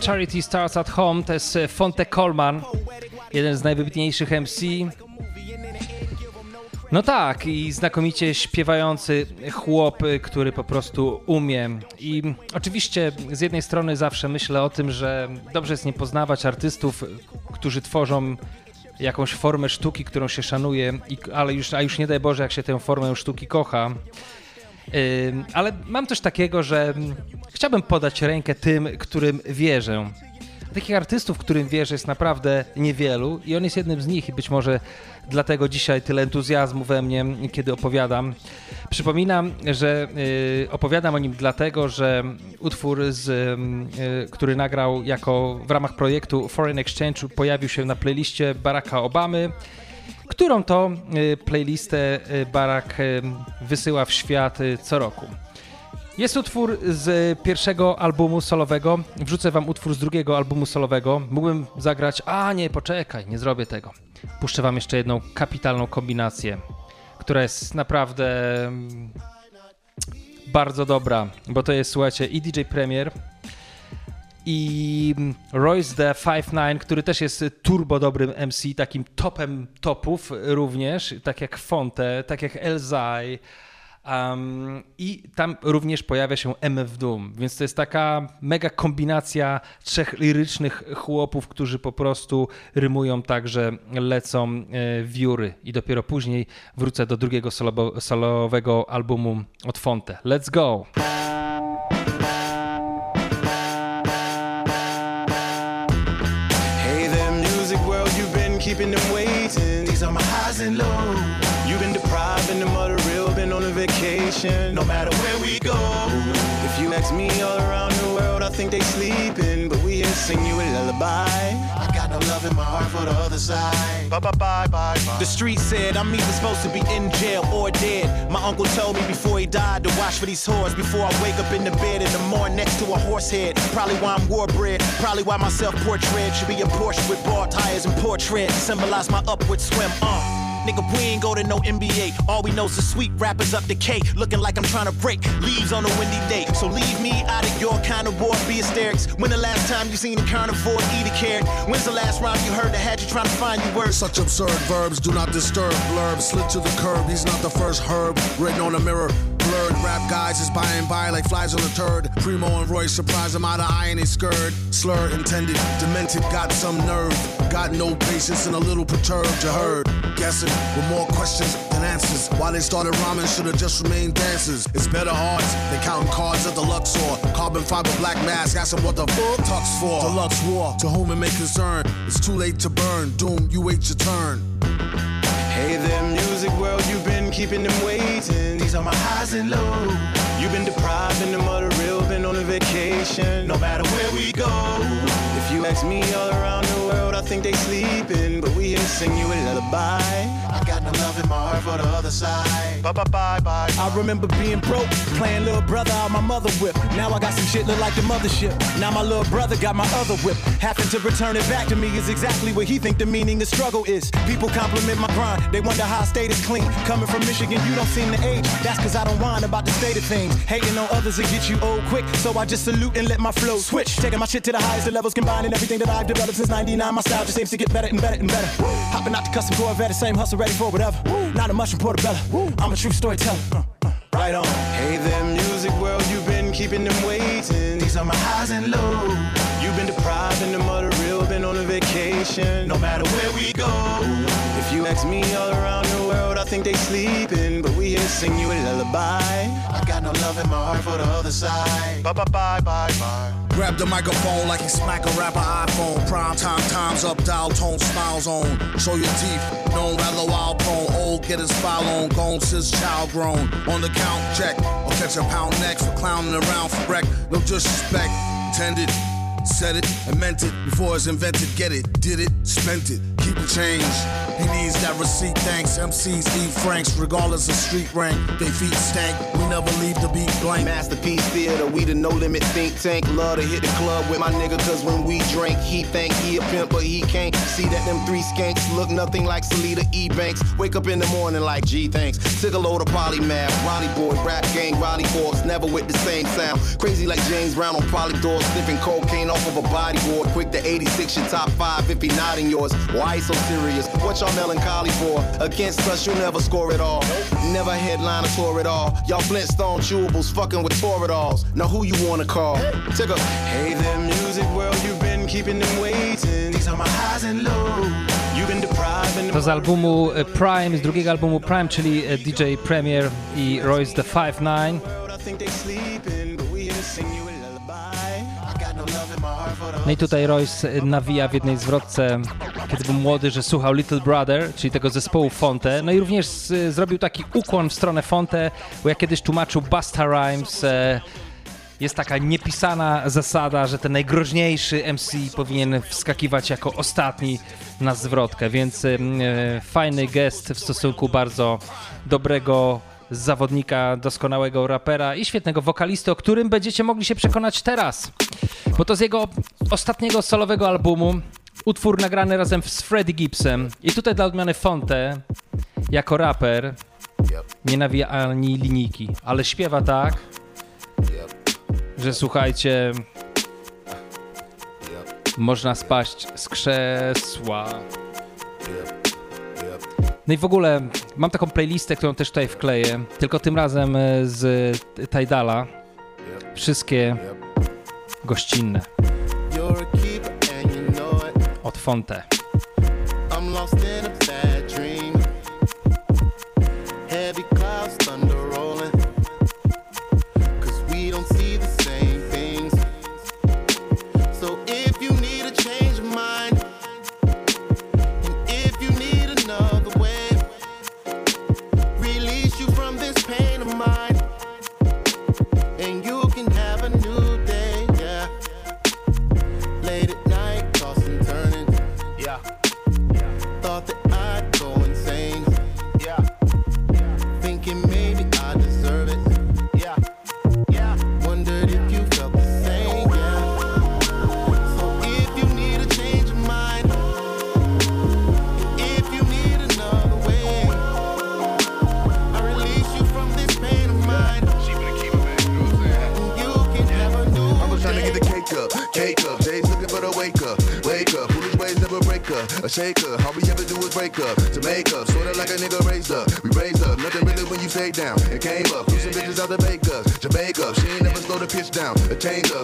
Charity Starts at Home to jest Fonte Coleman, jeden z najwybitniejszych MC. No tak, i znakomicie śpiewający chłop, który po prostu umie. I oczywiście z jednej strony zawsze myślę o tym, że dobrze jest nie poznawać artystów, którzy tworzą jakąś formę sztuki, którą się szanuje, i, ale już, a już nie daj Boże, jak się tę formę sztuki kocha. Ale mam coś takiego, że chciałbym podać rękę tym, którym wierzę. Takich artystów, którym wierzę, jest naprawdę niewielu i on jest jednym z nich i być może dlatego dzisiaj tyle entuzjazmu we mnie, kiedy opowiadam. Przypominam, że y, opowiadam o nim dlatego, że utwór, z, y, który nagrał jako w ramach projektu Foreign Exchange pojawił się na playliście Baracka Obamy, którą to y, playlistę y, Barack y, wysyła w świat co roku. Jest utwór z pierwszego albumu solowego. Wrzucę wam utwór z drugiego albumu solowego. Mógłbym zagrać, a nie, poczekaj, nie zrobię tego. Puszczę wam jeszcze jedną kapitalną kombinację, która jest naprawdę mm, bardzo dobra, bo to jest, słuchajcie, i DJ Premier, i Royce the 5'9, który też jest turbo dobrym MC, takim topem topów również, tak jak Fonte, tak jak Elzai. Um, I tam również pojawia się MF Doom, więc to jest taka mega kombinacja trzech lirycznych chłopów, którzy po prostu rymują tak, że lecą e, wióry. I dopiero później wrócę do drugiego solo solowego albumu od Fonte. Let's go! Hey there, music world, you've been keeping them waiting. Other side. Bye bye bye bye bye. The street said I'm either supposed to be in jail or dead. My uncle told me before he died to watch for these whores before I wake up in the bed in the morning next to a horse head. Probably why I'm war bred. Probably why my self portrait should be a Porsche with bar tires and portrait. Symbolize my upward swim. Uh. Nigga, we ain't go to no NBA. All we know is the sweet rappers up the K. Looking like I'm trying to break leaves on a windy day. So leave me out of your kind of war, be hysterics. When the last time you seen a carnivore eat a carrot? When's the last rhyme you heard that had you trying to find your words? Such absurd verbs do not disturb. Blurb slid to the curb. He's not the first herb written on a mirror. Blurred rap guys is by and by like flies on a turd. Primo and Roy surprise him out of in his skirt. Slur intended, demented, got some nerve. Got no patience and a little perturbed. You heard, guessing with more questions than answers. Why they started rhyming should have just remained dancers. It's better odds than counting cards at the Luxor. Carbon fiber black mask, ask him what the fuck tux for. Deluxe war, to whom it may concern. It's too late to burn. Doom, you wait your turn. Hey there, music world, you've been keeping them waiting. These are my highs and lows. You've been depriving them of the real, been on a vacation. No matter where we go. If you ask me all around the world, I think they sleeping, sing you a lullaby. I got no love in my heart for the other side. Bye bye bye bye. I remember being broke, playing little brother out my mother whip. Now I got some shit look like the mothership. Now my little brother got my other whip. Having to return it back to me is exactly what he think the meaning of struggle is. People compliment my grind, they wonder how I stayed as clean. Coming from Michigan, you don't seem to age. That's cause I don't whine about the state of things. Hating on others will get you old quick. So I just salute and let my flow switch. Taking my shit to the highest of levels, combining everything that I've developed since 99. My style just seems to get better and better and better. Hopping out the custom Corvette, the same hustle ready for whatever. Not a mushroom portobello. I'm a true storyteller. Uh, uh, right on. Hey there, music world, you've been keeping them waiting. These are my highs and lows. You've been depriving them of the real, been on a vacation. No matter where we go. If you ask me all around the world, I think they sleeping, but we here sing you a lullaby. I got no love in my heart for the other side. Bye bye bye bye bye. Grab the microphone like he smack a rapper iPhone. Prime time, time's up, dial tone, smiles on. Show your teeth, known wild prone. Old, get his file on, gone since child grown. On the count, check, I'll catch a pound next for clowning around for wreck. No disrespect, intended. Said it, and meant it before it's invented. Get it, did it, spent it, keep the change. He needs that receipt, thanks. MCs eat franks, regardless of street rank. They feet stank, we never leave the beat blank. Masterpiece theater, we the no limit think tank. Love to hit the club with my nigga, cause when we drink, he think he a pimp, but he can't see that them three skanks look nothing like Salida E. Banks. Wake up in the morning like, gee, thanks. Took a load of polymath, Ronnie boy, rap gang, Ronnie Force, never with the same sound. Crazy like James Brown on polydor, sniffing cocaine off of a bodyboard. Quick to 86, your top five if he not in yours. Why so serious? What y'all melancholy for? Against us, you'll never score it all. Never headline a tour at all. Y'all Flintstone chewables fucking with Toradolls. Now who you wanna call? Take a Hey there, music world, you've been keeping them waiting. These are my highs and lows. You've been depriving To z albumu Prime, z drugiego albumu Prime, czyli DJ Premier i Royce the 5'9. No i tutaj Royce nawija w jednej zwrotce, kiedy był młody, że słuchał Little Brother, czyli tego zespołu Fonte. No i również e, zrobił taki ukłon w stronę Fonte, bo jak kiedyś tłumaczył Busta Rhymes, e, jest taka niepisana zasada, że ten najgroźniejszy MC powinien wskakiwać jako ostatni na zwrotkę, więc e, fajny gest w stosunku bardzo dobrego zawodnika, doskonałego rapera i świetnego wokalisty, o którym będziecie mogli się przekonać teraz, bo to z jego ostatniego solowego albumu, utwór nagrany razem z Freddie Gibbsem i tutaj dla odmiany Fonte, jako raper, nie nawija ani linijki, ale śpiewa tak, że słuchajcie, można spaść z krzesła. No i w ogóle mam taką playlistę, którą też tutaj wkleję, tylko tym razem e, z Tidala. Wszystkie gościnne od Fonte. I'm lost in a bad And you change up,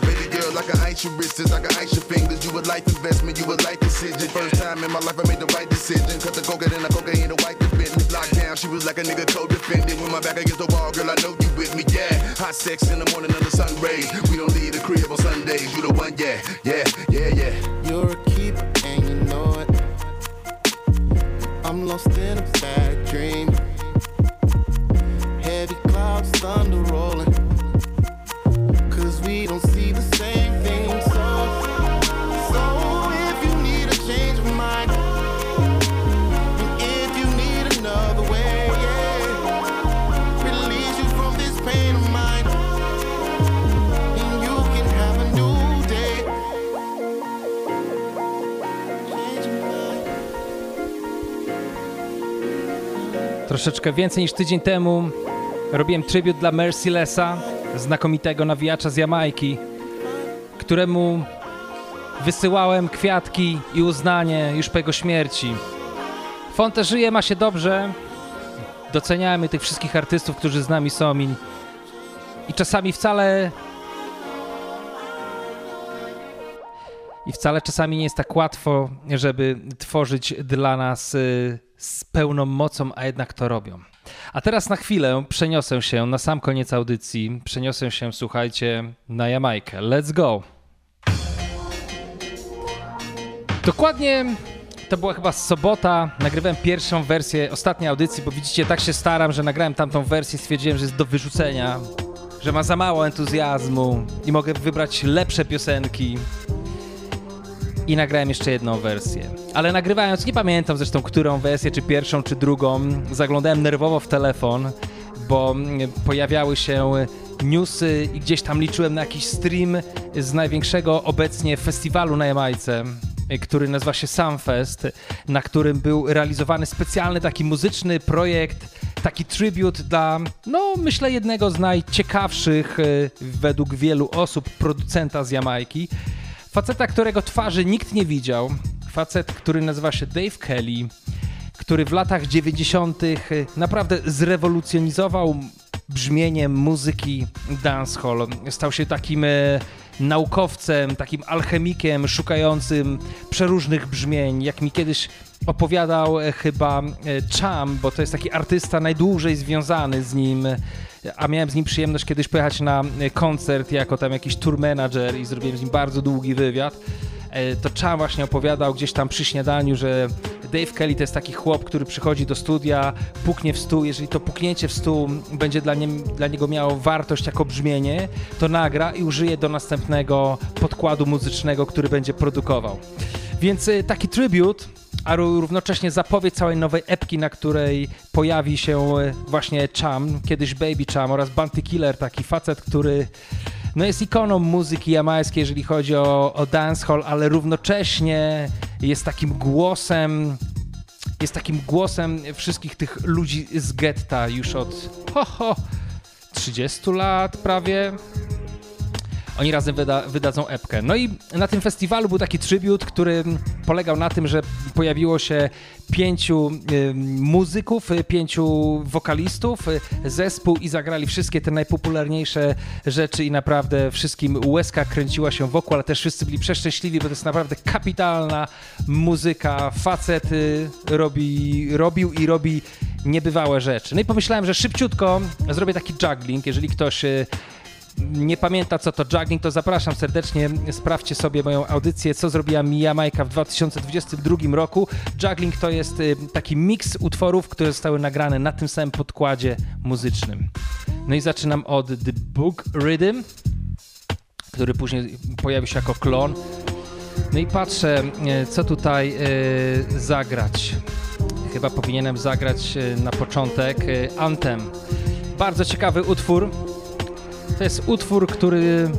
Troszeczkę więcej niż tydzień temu robiłem tribut dla Mercilessa, znakomitego nawijacza z Jamajki, któremu wysyłałem kwiatki i uznanie już po jego śmierci. Fonte żyje, ma się dobrze. Doceniamy tych wszystkich artystów, którzy z nami są i, i czasami wcale I wcale czasami nie jest tak łatwo, żeby tworzyć dla nas y, z pełną mocą, a jednak to robią. A teraz na chwilę przeniosę się na sam koniec audycji. Przeniosę się, słuchajcie, na Jamajkę. Let's go! Dokładnie to była chyba sobota. Nagrywałem pierwszą wersję ostatniej audycji, bo widzicie, tak się staram, że nagrałem tamtą wersję. Stwierdziłem, że jest do wyrzucenia, że ma za mało entuzjazmu i mogę wybrać lepsze piosenki. I nagrałem jeszcze jedną wersję. Ale nagrywając, nie pamiętam zresztą, którą wersję, czy pierwszą, czy drugą, zaglądałem nerwowo w telefon, bo mm, pojawiały się newsy i gdzieś tam liczyłem na jakiś stream z największego obecnie festiwalu na Jamajce, który nazywa się Sunfest, na którym był realizowany specjalny taki muzyczny projekt, taki tribut dla, no myślę, jednego z najciekawszych y, według wielu osób producenta z Jamajki. Faceta, którego twarzy nikt nie widział. Facet, który nazywa się Dave Kelly, który w latach 90. naprawdę zrewolucjonizował brzmienie muzyki dancehall. Stał się takim e, naukowcem, takim alchemikiem szukającym przeróżnych brzmień. Jak mi kiedyś opowiadał e, chyba e, Cham, bo to jest taki artysta najdłużej związany z nim a miałem z nim przyjemność kiedyś pojechać na koncert jako tam jakiś tour manager i zrobiłem z nim bardzo długi wywiad. To Cham właśnie opowiadał gdzieś tam przy śniadaniu, że Dave Kelly to jest taki chłop, który przychodzi do studia, puknie w stół, jeżeli to puknięcie w stół będzie dla, nie, dla niego miało wartość jako brzmienie, to nagra i użyje do następnego podkładu muzycznego, który będzie produkował. Więc y, taki tribut, a równocześnie zapowiedź całej nowej epki, na której pojawi się y, właśnie Cham, kiedyś Baby Cham oraz Bounty Killer, taki facet, który no jest ikoną muzyki jamańskiej, jeżeli chodzi o, o dancehall, ale równocześnie jest takim głosem jest takim głosem wszystkich tych ludzi z getta już od ho, ho, 30 lat prawie. Oni razem wyda, wydadzą epkę. No i na tym festiwalu był taki tribut, który polegał na tym, że pojawiło się pięciu y, muzyków, y, pięciu wokalistów, y, zespół i zagrali wszystkie te najpopularniejsze rzeczy i naprawdę wszystkim łezka kręciła się wokół, ale też wszyscy byli przeszczęśliwi, bo to jest naprawdę kapitalna muzyka. Facet robi, robił i robi niebywałe rzeczy. No i pomyślałem, że szybciutko zrobię taki juggling, jeżeli ktoś nie pamięta co to juggling, to zapraszam serdecznie, sprawdźcie sobie moją audycję, co zrobiła Mia Majka w 2022 roku. Juggling to jest y, taki miks utworów, które zostały nagrane na tym samym podkładzie muzycznym. No i zaczynam od The Book Rhythm, który później pojawił się jako klon. No i patrzę, y, co tutaj y, zagrać. Chyba powinienem zagrać na początek Anthem. Bardzo ciekawy utwór to jest utwór, który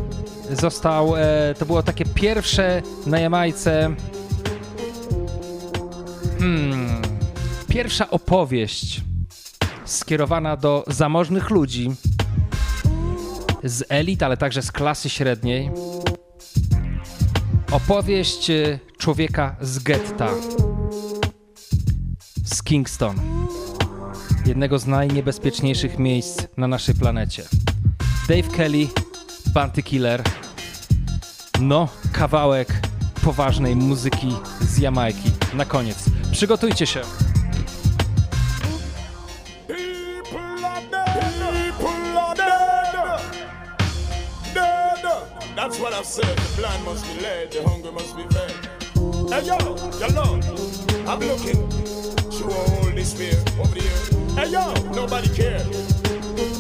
został, e, to było takie pierwsze na Jamajce hmm, pierwsza opowieść skierowana do zamożnych ludzi z elit, ale także z klasy średniej. Opowieść e, człowieka z getta, z Kingston, jednego z najniebezpieczniejszych miejsc na naszej planecie. Dave Kelly, Bounty Killer. No, kawałek poważnej muzyki z Jamajki. Na koniec. Przygotujcie się. That's what I've said. The blind must be led, the hungry must be fed. Hey yo, Lord, I'm looking through over the. Hey yo, nobody.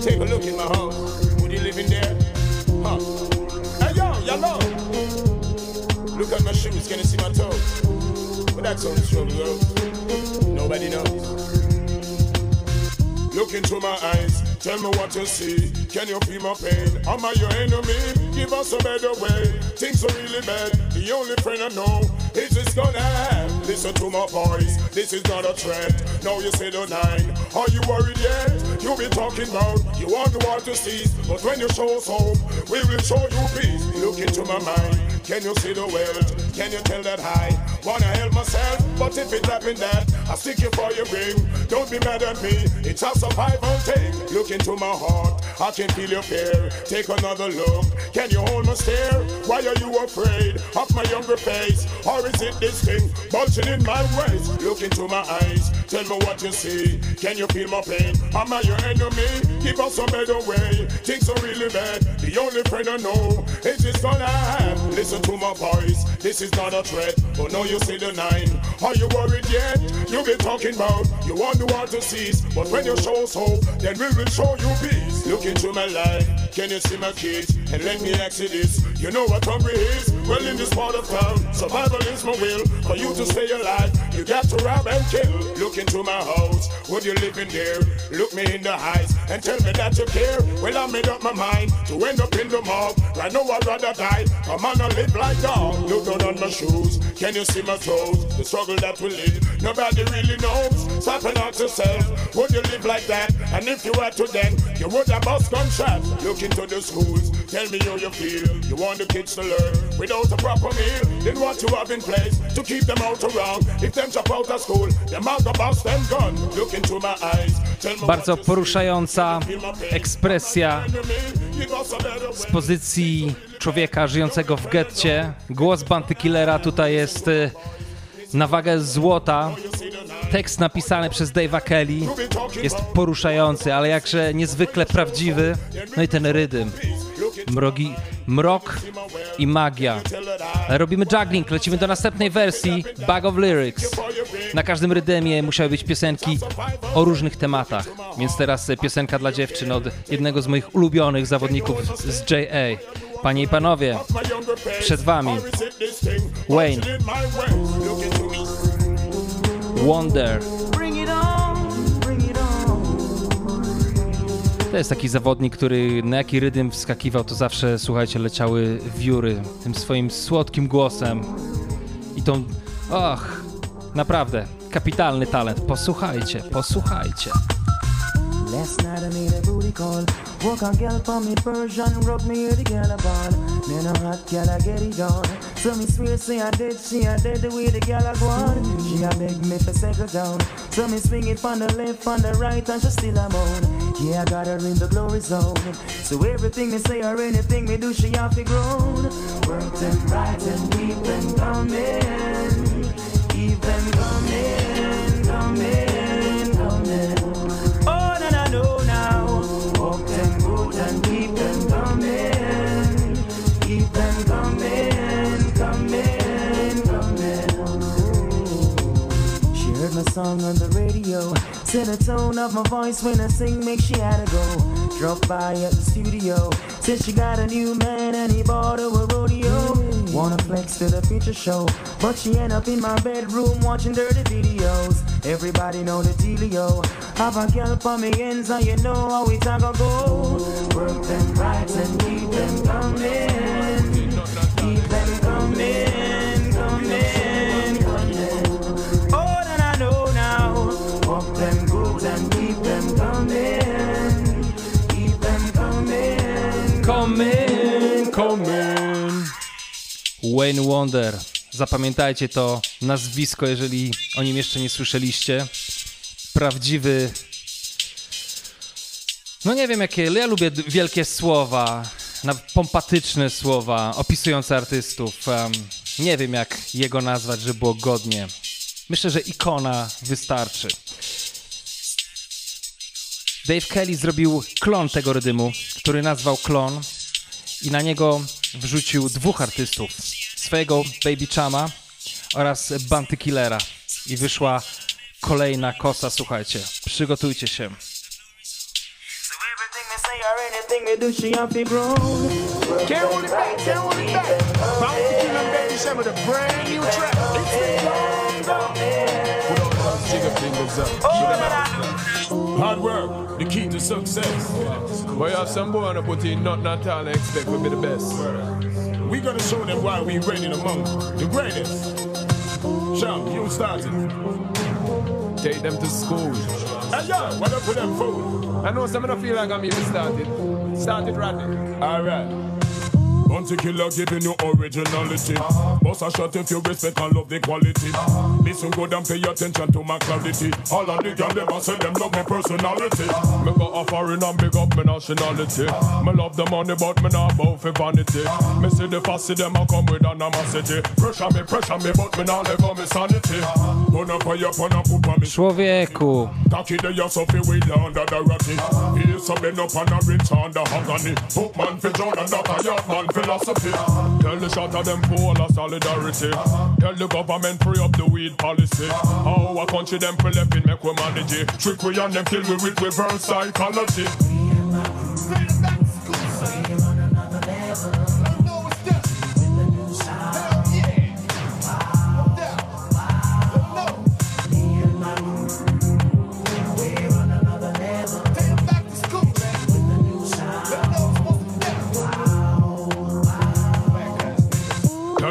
Take a look in my house. Living there. Huh. Hey, yo, yellow. Look at my shoes, can you see my toes? But that's on shoulder, girl. Nobody knows. Look into my eyes, tell me what you see. Can you feel my pain? Am I your enemy? Give us a better way. Things are really bad. The only friend I know is this gonna happen. Listen to my voice, this is not a threat. Now you say the nine. Are you worried yet? You be talking about you want the world to cease, but when you show us hope, we will show you peace. Look into my mind. Can you see the wealth? Can you tell that I wanna help myself? But if it happen that I stick you for your ring, don't be mad at me. It's a survival thing. Look into my heart, I can feel your fear. Take another look. Can you hold my stare? Why are you afraid of my younger face? Or is it this thing bulging in my waist? Look into my eyes, tell me what you see. Can you feel my pain? Am I your enemy? Give us a better way. Things are really bad. The only friend I know is this gonna have. Listen to my voice. This is not a threat. but now you see the nine. Are you worried yet? You be talking about you want the war to cease, but when you show us hope, then we will show you peace. Look into my life, can you see my kids? And let me ask you this: You know what hungry is? Well, in this part of town, survival is my will. For you to stay alive, you got to rob and kill. Look into my house, would you live in there? Look me in the eyes and tell me that you care. Well, I made up my mind to end up in the mob. Right now I'd rather die. Come on, I live like dog. Look down on my shoes, can you see my toes? The struggle that we live, nobody really knows. Stop and ask yourself, would you live like that? And if you were to then, you would have bust gunshots. Look into the schools, tell me how you feel. You want the kids to learn without a proper meal. Then what you have in place to keep them out around. If them drop out of school, them out the bust them. Look into my eyes, Bardzo poruszająca ekspresja z pozycji człowieka żyjącego w getcie. Głos Banty Killera tutaj jest y, na wagę złota. Tekst napisany przez Dave'a Kelly jest poruszający, ale jakże niezwykle prawdziwy. No i ten rydym. Mrogi, mrok i magia. Robimy juggling, lecimy do następnej wersji Bag of Lyrics. Na każdym rydemie musiały być piosenki o różnych tematach, więc teraz e, piosenka dla dziewczyn od jednego z moich ulubionych zawodników z JA. Panie i panowie, przed wami Wayne Wonder. To jest taki zawodnik, który na jaki rydym wskakiwał, to zawsze, słuchajcie, leciały wióry tym swoim słodkim głosem i tą, och, naprawdę, kapitalny talent. Posłuchajcie, posłuchajcie. Last night I made a booty call. Walk on girl for me Persian, rub me hear the girl a ball. Man a hot girl I get it on. So me swear say I dead, she I dead the way the girl a go on. She a beg me for settle down. So me swing it from the left, from the right, and she still a moan. Yeah, I got her in the glory zone. So everything me say or anything me do, she have to grown. Work them right and keep them coming. Them coming, coming, song on the radio. Said the tone of my voice when I sing makes she had to go. Drop by at the studio. Said she got a new man and he bought her a rodeo. Wanna flex to the feature show, but she end up in my bedroom watching dirty videos. Everybody know the dealio. Have a girl for me ends and you know how we talk go. Work them right and keep them coming. Keep them coming, coming. Coming, coming. Wayne Wonder. Zapamiętajcie to nazwisko, jeżeli o nim jeszcze nie słyszeliście. Prawdziwy. No nie wiem jakie, ja lubię wielkie słowa, pompatyczne słowa opisujące artystów. Nie wiem jak jego nazwać, żeby było godnie. Myślę, że ikona wystarczy. Dave Kelly zrobił klon tego rydymu, który nazwał klon i na niego wrzucił dwóch artystów. Swojego Baby Chama oraz Banty Killera. I wyszła kolejna kosa, słuchajcie. Przygotujcie się. Say or anything me do, she have to grown. Can't hold it back, can't hold it back. Bounty Killer Baby Sham with a brand new track. It's been long gone. Put all those jigger fingers up. Hard work, the key to success. But you have some boy wanna put in nothing at all and expect to be the best. We gonna show them why we reigning among the greatest. Sean, you started. Take them to school. Hey yo, what up with them fool? I know some of feel like I'm even started. Started running. Alright. Bounty killer giving you originality. Boss a shot if you respect and love the quality. Listen good and pay attention to my clarity. All of the girl them a say them love my personality. Me go a foreign and big up my nationality. Me love the money but me not bout for vanity. Me see the fussy them a come with animosity. Pressure me, pressure me but me not let go me sanity. Burn a fire, burn a poop on me. Człowieku. Cocky the your so feel we under the ratty. Here's some bend up and a on the agony. Hook man for Jordan, that a yacht man philosophy. Tell the shot of them full of solidarity. Tell the government free up the weed policy. How a country them for left in make we manage it. Trick we and them kill we with reverse psychology.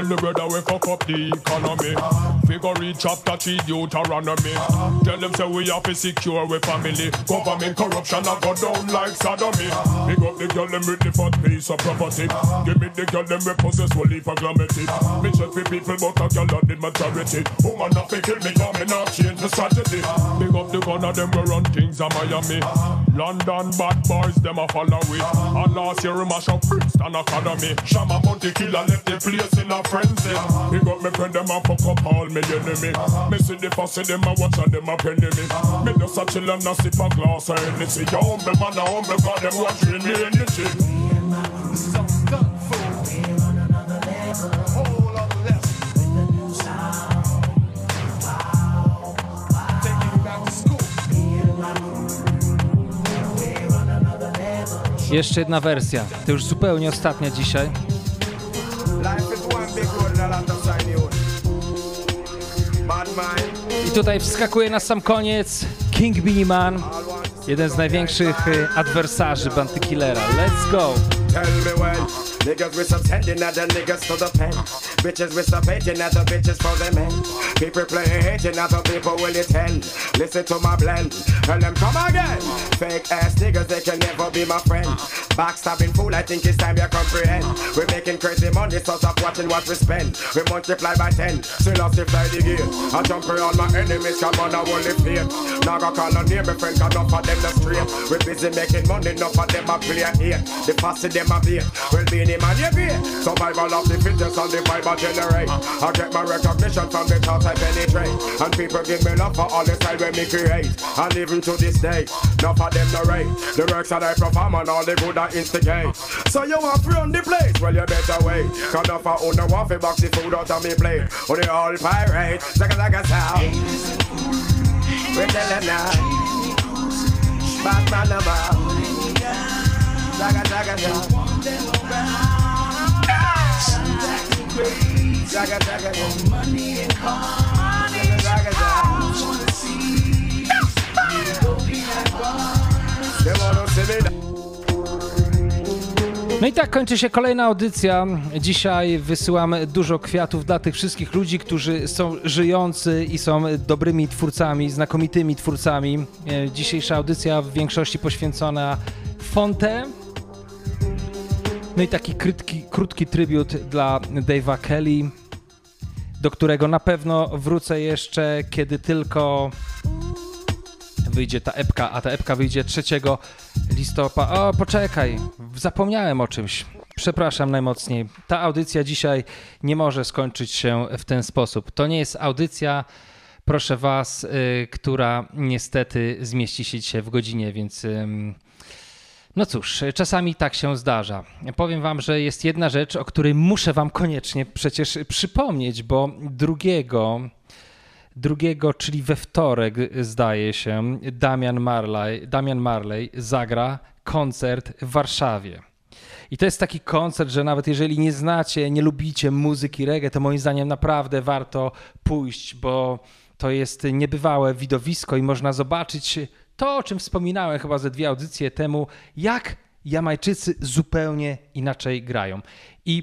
Tell the brother we fuck up the economy. Figure read chapter 3 Deuteronomy. Tell them say we have to secure we family. Government corruption I go down like sodomy. Big up the girl them with the fat piece of property. Give me the girl them we possess will leave a glamity. Me check for people but a girl are the majority. Woman not fi kill me come me not change the strategy. Big up the gun of them we run things a Miami. London bad boys them a follow we. And last year we mash up Brixton Academy. Shama Bounty killer left the place in a frenzy. Big up me friend them a fuck up all me enemy. Me see the fussy them a watch and them a penny me. Me just a chill and a sip a glass of Hennessy. You humble man a humble God them watching me energy. Jeszcze jedna wersja. To już zupełnie ostatnia dzisiaj. I tutaj wskakuje na sam koniec King Beanie Man, jeden z największych y, adwersarzy Banty Killera. Let's go! Niggas with some sending other niggas to the pen. Bitches with some hating other bitches for the men. People playing hating other people will tell Listen to my blend. Tell them come again. Fake ass niggas they can never be my friend. Backstabbing fool I think it's time you comprehend. We're making crazy money so stop watching what we spend. We multiply by ten Still I fly the game I jump around my enemies come on I will live here. Now go call on near me friend cause enough of them the straight We busy making money enough of them a play here The fussy them a beat Well being him and you beat Survival of the fittest and the vibe I generate. I get my recognition from the thoughts I penetrate. And people give me love for all the style when me create. And even to this day Enough of them no rate. The works that I perform and all the good I instigate. So you want to run the place Well you better wait. Cause enough of who no want to box the food out of me plate. Or they all pirate Zaka zaka sound. We tell them now Batman number Money and cars Zaka zaka They wanna see me No i tak kończy się kolejna audycja. Dzisiaj wysyłam dużo kwiatów dla tych wszystkich ludzi, którzy są żyjący i są dobrymi twórcami, znakomitymi twórcami. E, Dzisiejsza audycja w większości poświęcona Fonte. No i taki krótki, krótki tribut dla Dave'a Kelly, do którego na pewno wrócę jeszcze, kiedy tylko wyjdzie ta epka, a ta epka wyjdzie 3 listopada. O, poczekaj, zapomniałem o czymś. Przepraszam najmocniej. Ta audycja dzisiaj nie może skończyć się w ten sposób. To nie jest audycja, proszę Was, y, która niestety zmieści się dzisiaj w godzinie, więc. No cóż, czasami tak się zdarza. Powiem Wam, że jest jedna rzecz, o której muszę Wam koniecznie przecież przypomnieć, bo drugiego drugiego, czyli we wtorek, zdaje się, Damian Marley, Damian Marley zagra koncert w Warszawie. I to jest taki koncert, że nawet jeżeli nie znacie, nie lubicie muzyki reggae, to moim zdaniem naprawdę warto pójść, bo to jest niebywałe widowisko i można zobaczyć to, o czym wspominałem chyba ze dwie audycje temu, jak Jamajczycy zupełnie inaczej grają. I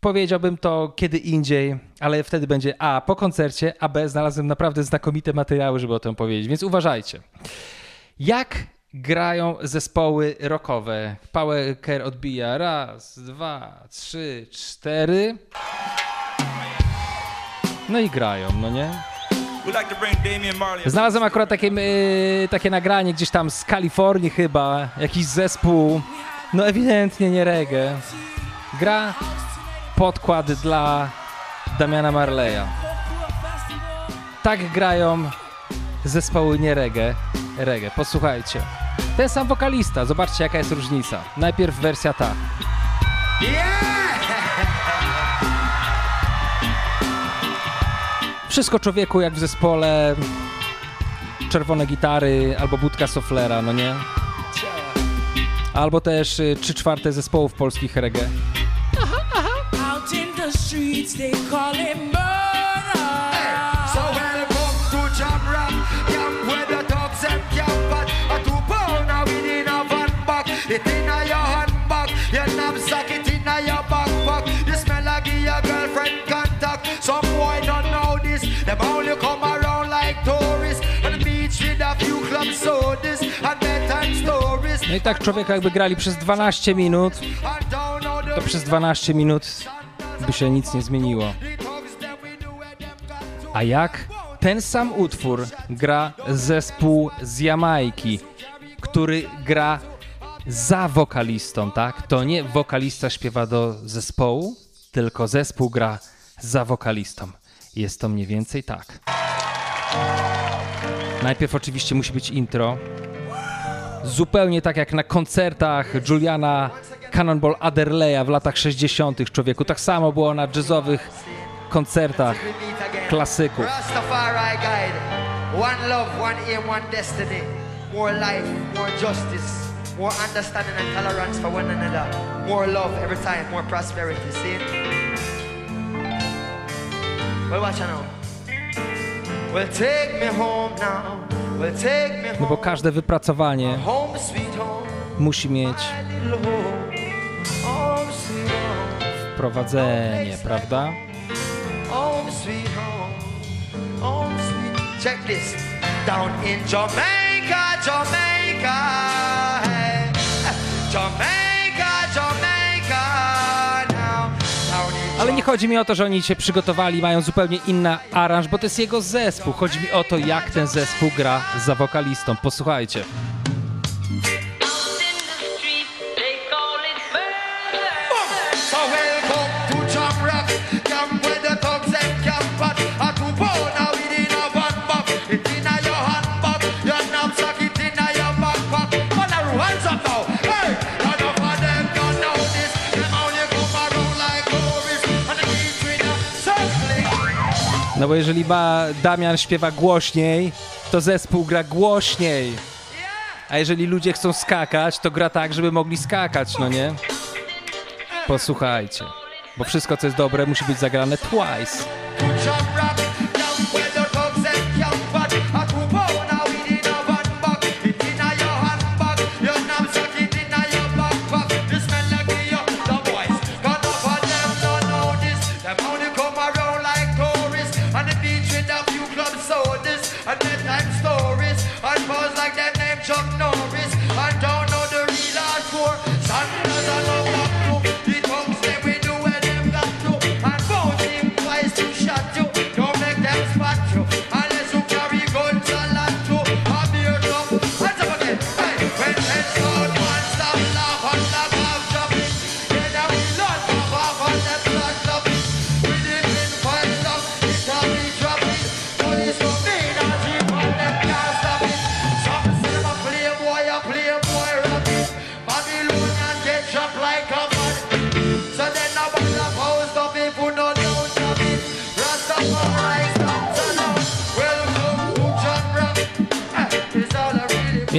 Powiedziałbym to kiedy indziej, ale wtedy będzie A po koncercie, a B znalazłem naprawdę znakomite materiały, żeby o tym powiedzieć, więc uważajcie. Jak grają zespoły rockowe? Power odbija raz, dwa, trzy, cztery. No i grają, no nie? Znalazłem akurat takie, yy, takie nagranie gdzieś tam z Kalifornii chyba, jakiś zespół, no ewidentnie nie reggae. Gra podkład dla Damiana Marleya. Tak grają zespoły nie reggae. Reggae, posłuchajcie. Ten sam wokalista, zobaczcie jaka jest różnica. Najpierw wersja ta. Wszystko człowieku jak w zespole czerwone gitary albo budka soflera, no nie? Albo też y, trzy czwarte zespołów polskich reggae. Out in the streets, they call it murder. So welcome to Jam Rock, camp where the dogs and camp at a two pound a weed in a van back. No i tak człowieka jakby grali przez 12 minut, to przez 12 minut by się nic nie zmieniło. A jak ten sam utwór gra zespół z Jamajki, który gra za wokalistą, tak? To nie wokalista śpiewa do zespołu, tylko zespół gra za wokalistą. Jest to mniej więcej tak. Najpierw oczywiście musi być intro. Zupełnie tak jak na koncertach Juliana Cannonball Adderleya w latach 60. człowieku. Tak samo było na jazzowych koncertach klasyków. One love, one aim, one destiny. More life, more justice, more understanding and tolerance for one another. More love every time, more prosperity. See? Well, watch out now. Well, take me home now. No bo każde wypracowanie musi mieć wprowadzenie, prawda? Check this. Down in Jamaica, Jamaica. Jamaica, Ale nie chodzi mi o to, że oni się przygotowali, mają zupełnie inny aranż, bo to jest jego zespół. Chodzi mi o to, jak ten zespół gra za wokalistą. Posłuchajcie. No bo jeżeli ba Damian śpiewa głośniej, to zespół gra głośniej. A jeżeli ludzie chcą skakać, to gra tak, żeby mogli skakać, no nie? Posłuchajcie. Bo wszystko, co jest dobre, musi być zagrane twice.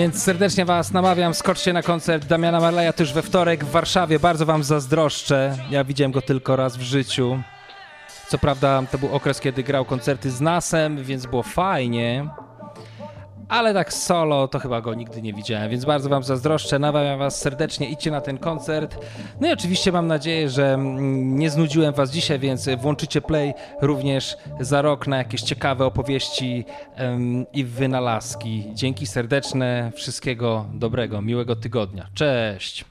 Więc serdecznie Was namawiam, skoczcie na koncert Damiana Marleja też we wtorek w Warszawie. Bardzo Wam zazdroszczę. Ja widziałem go tylko raz w życiu. Co prawda to był okres, kiedy grał koncerty z Nasem, więc było fajnie. Ale tak solo to chyba go nigdy nie widziałem, więc bardzo Wam zazdroszczę. Namawiam Was serdecznie, idźcie na ten koncert. No i oczywiście mam nadzieję, że mm, nie znudziłem Was dzisiaj, więc włączycie play również za rok na jakieś ciekawe opowieści em, i wynalazki. Dzięki serdeczne, wszystkiego dobrego, miłego tygodnia. Cześć!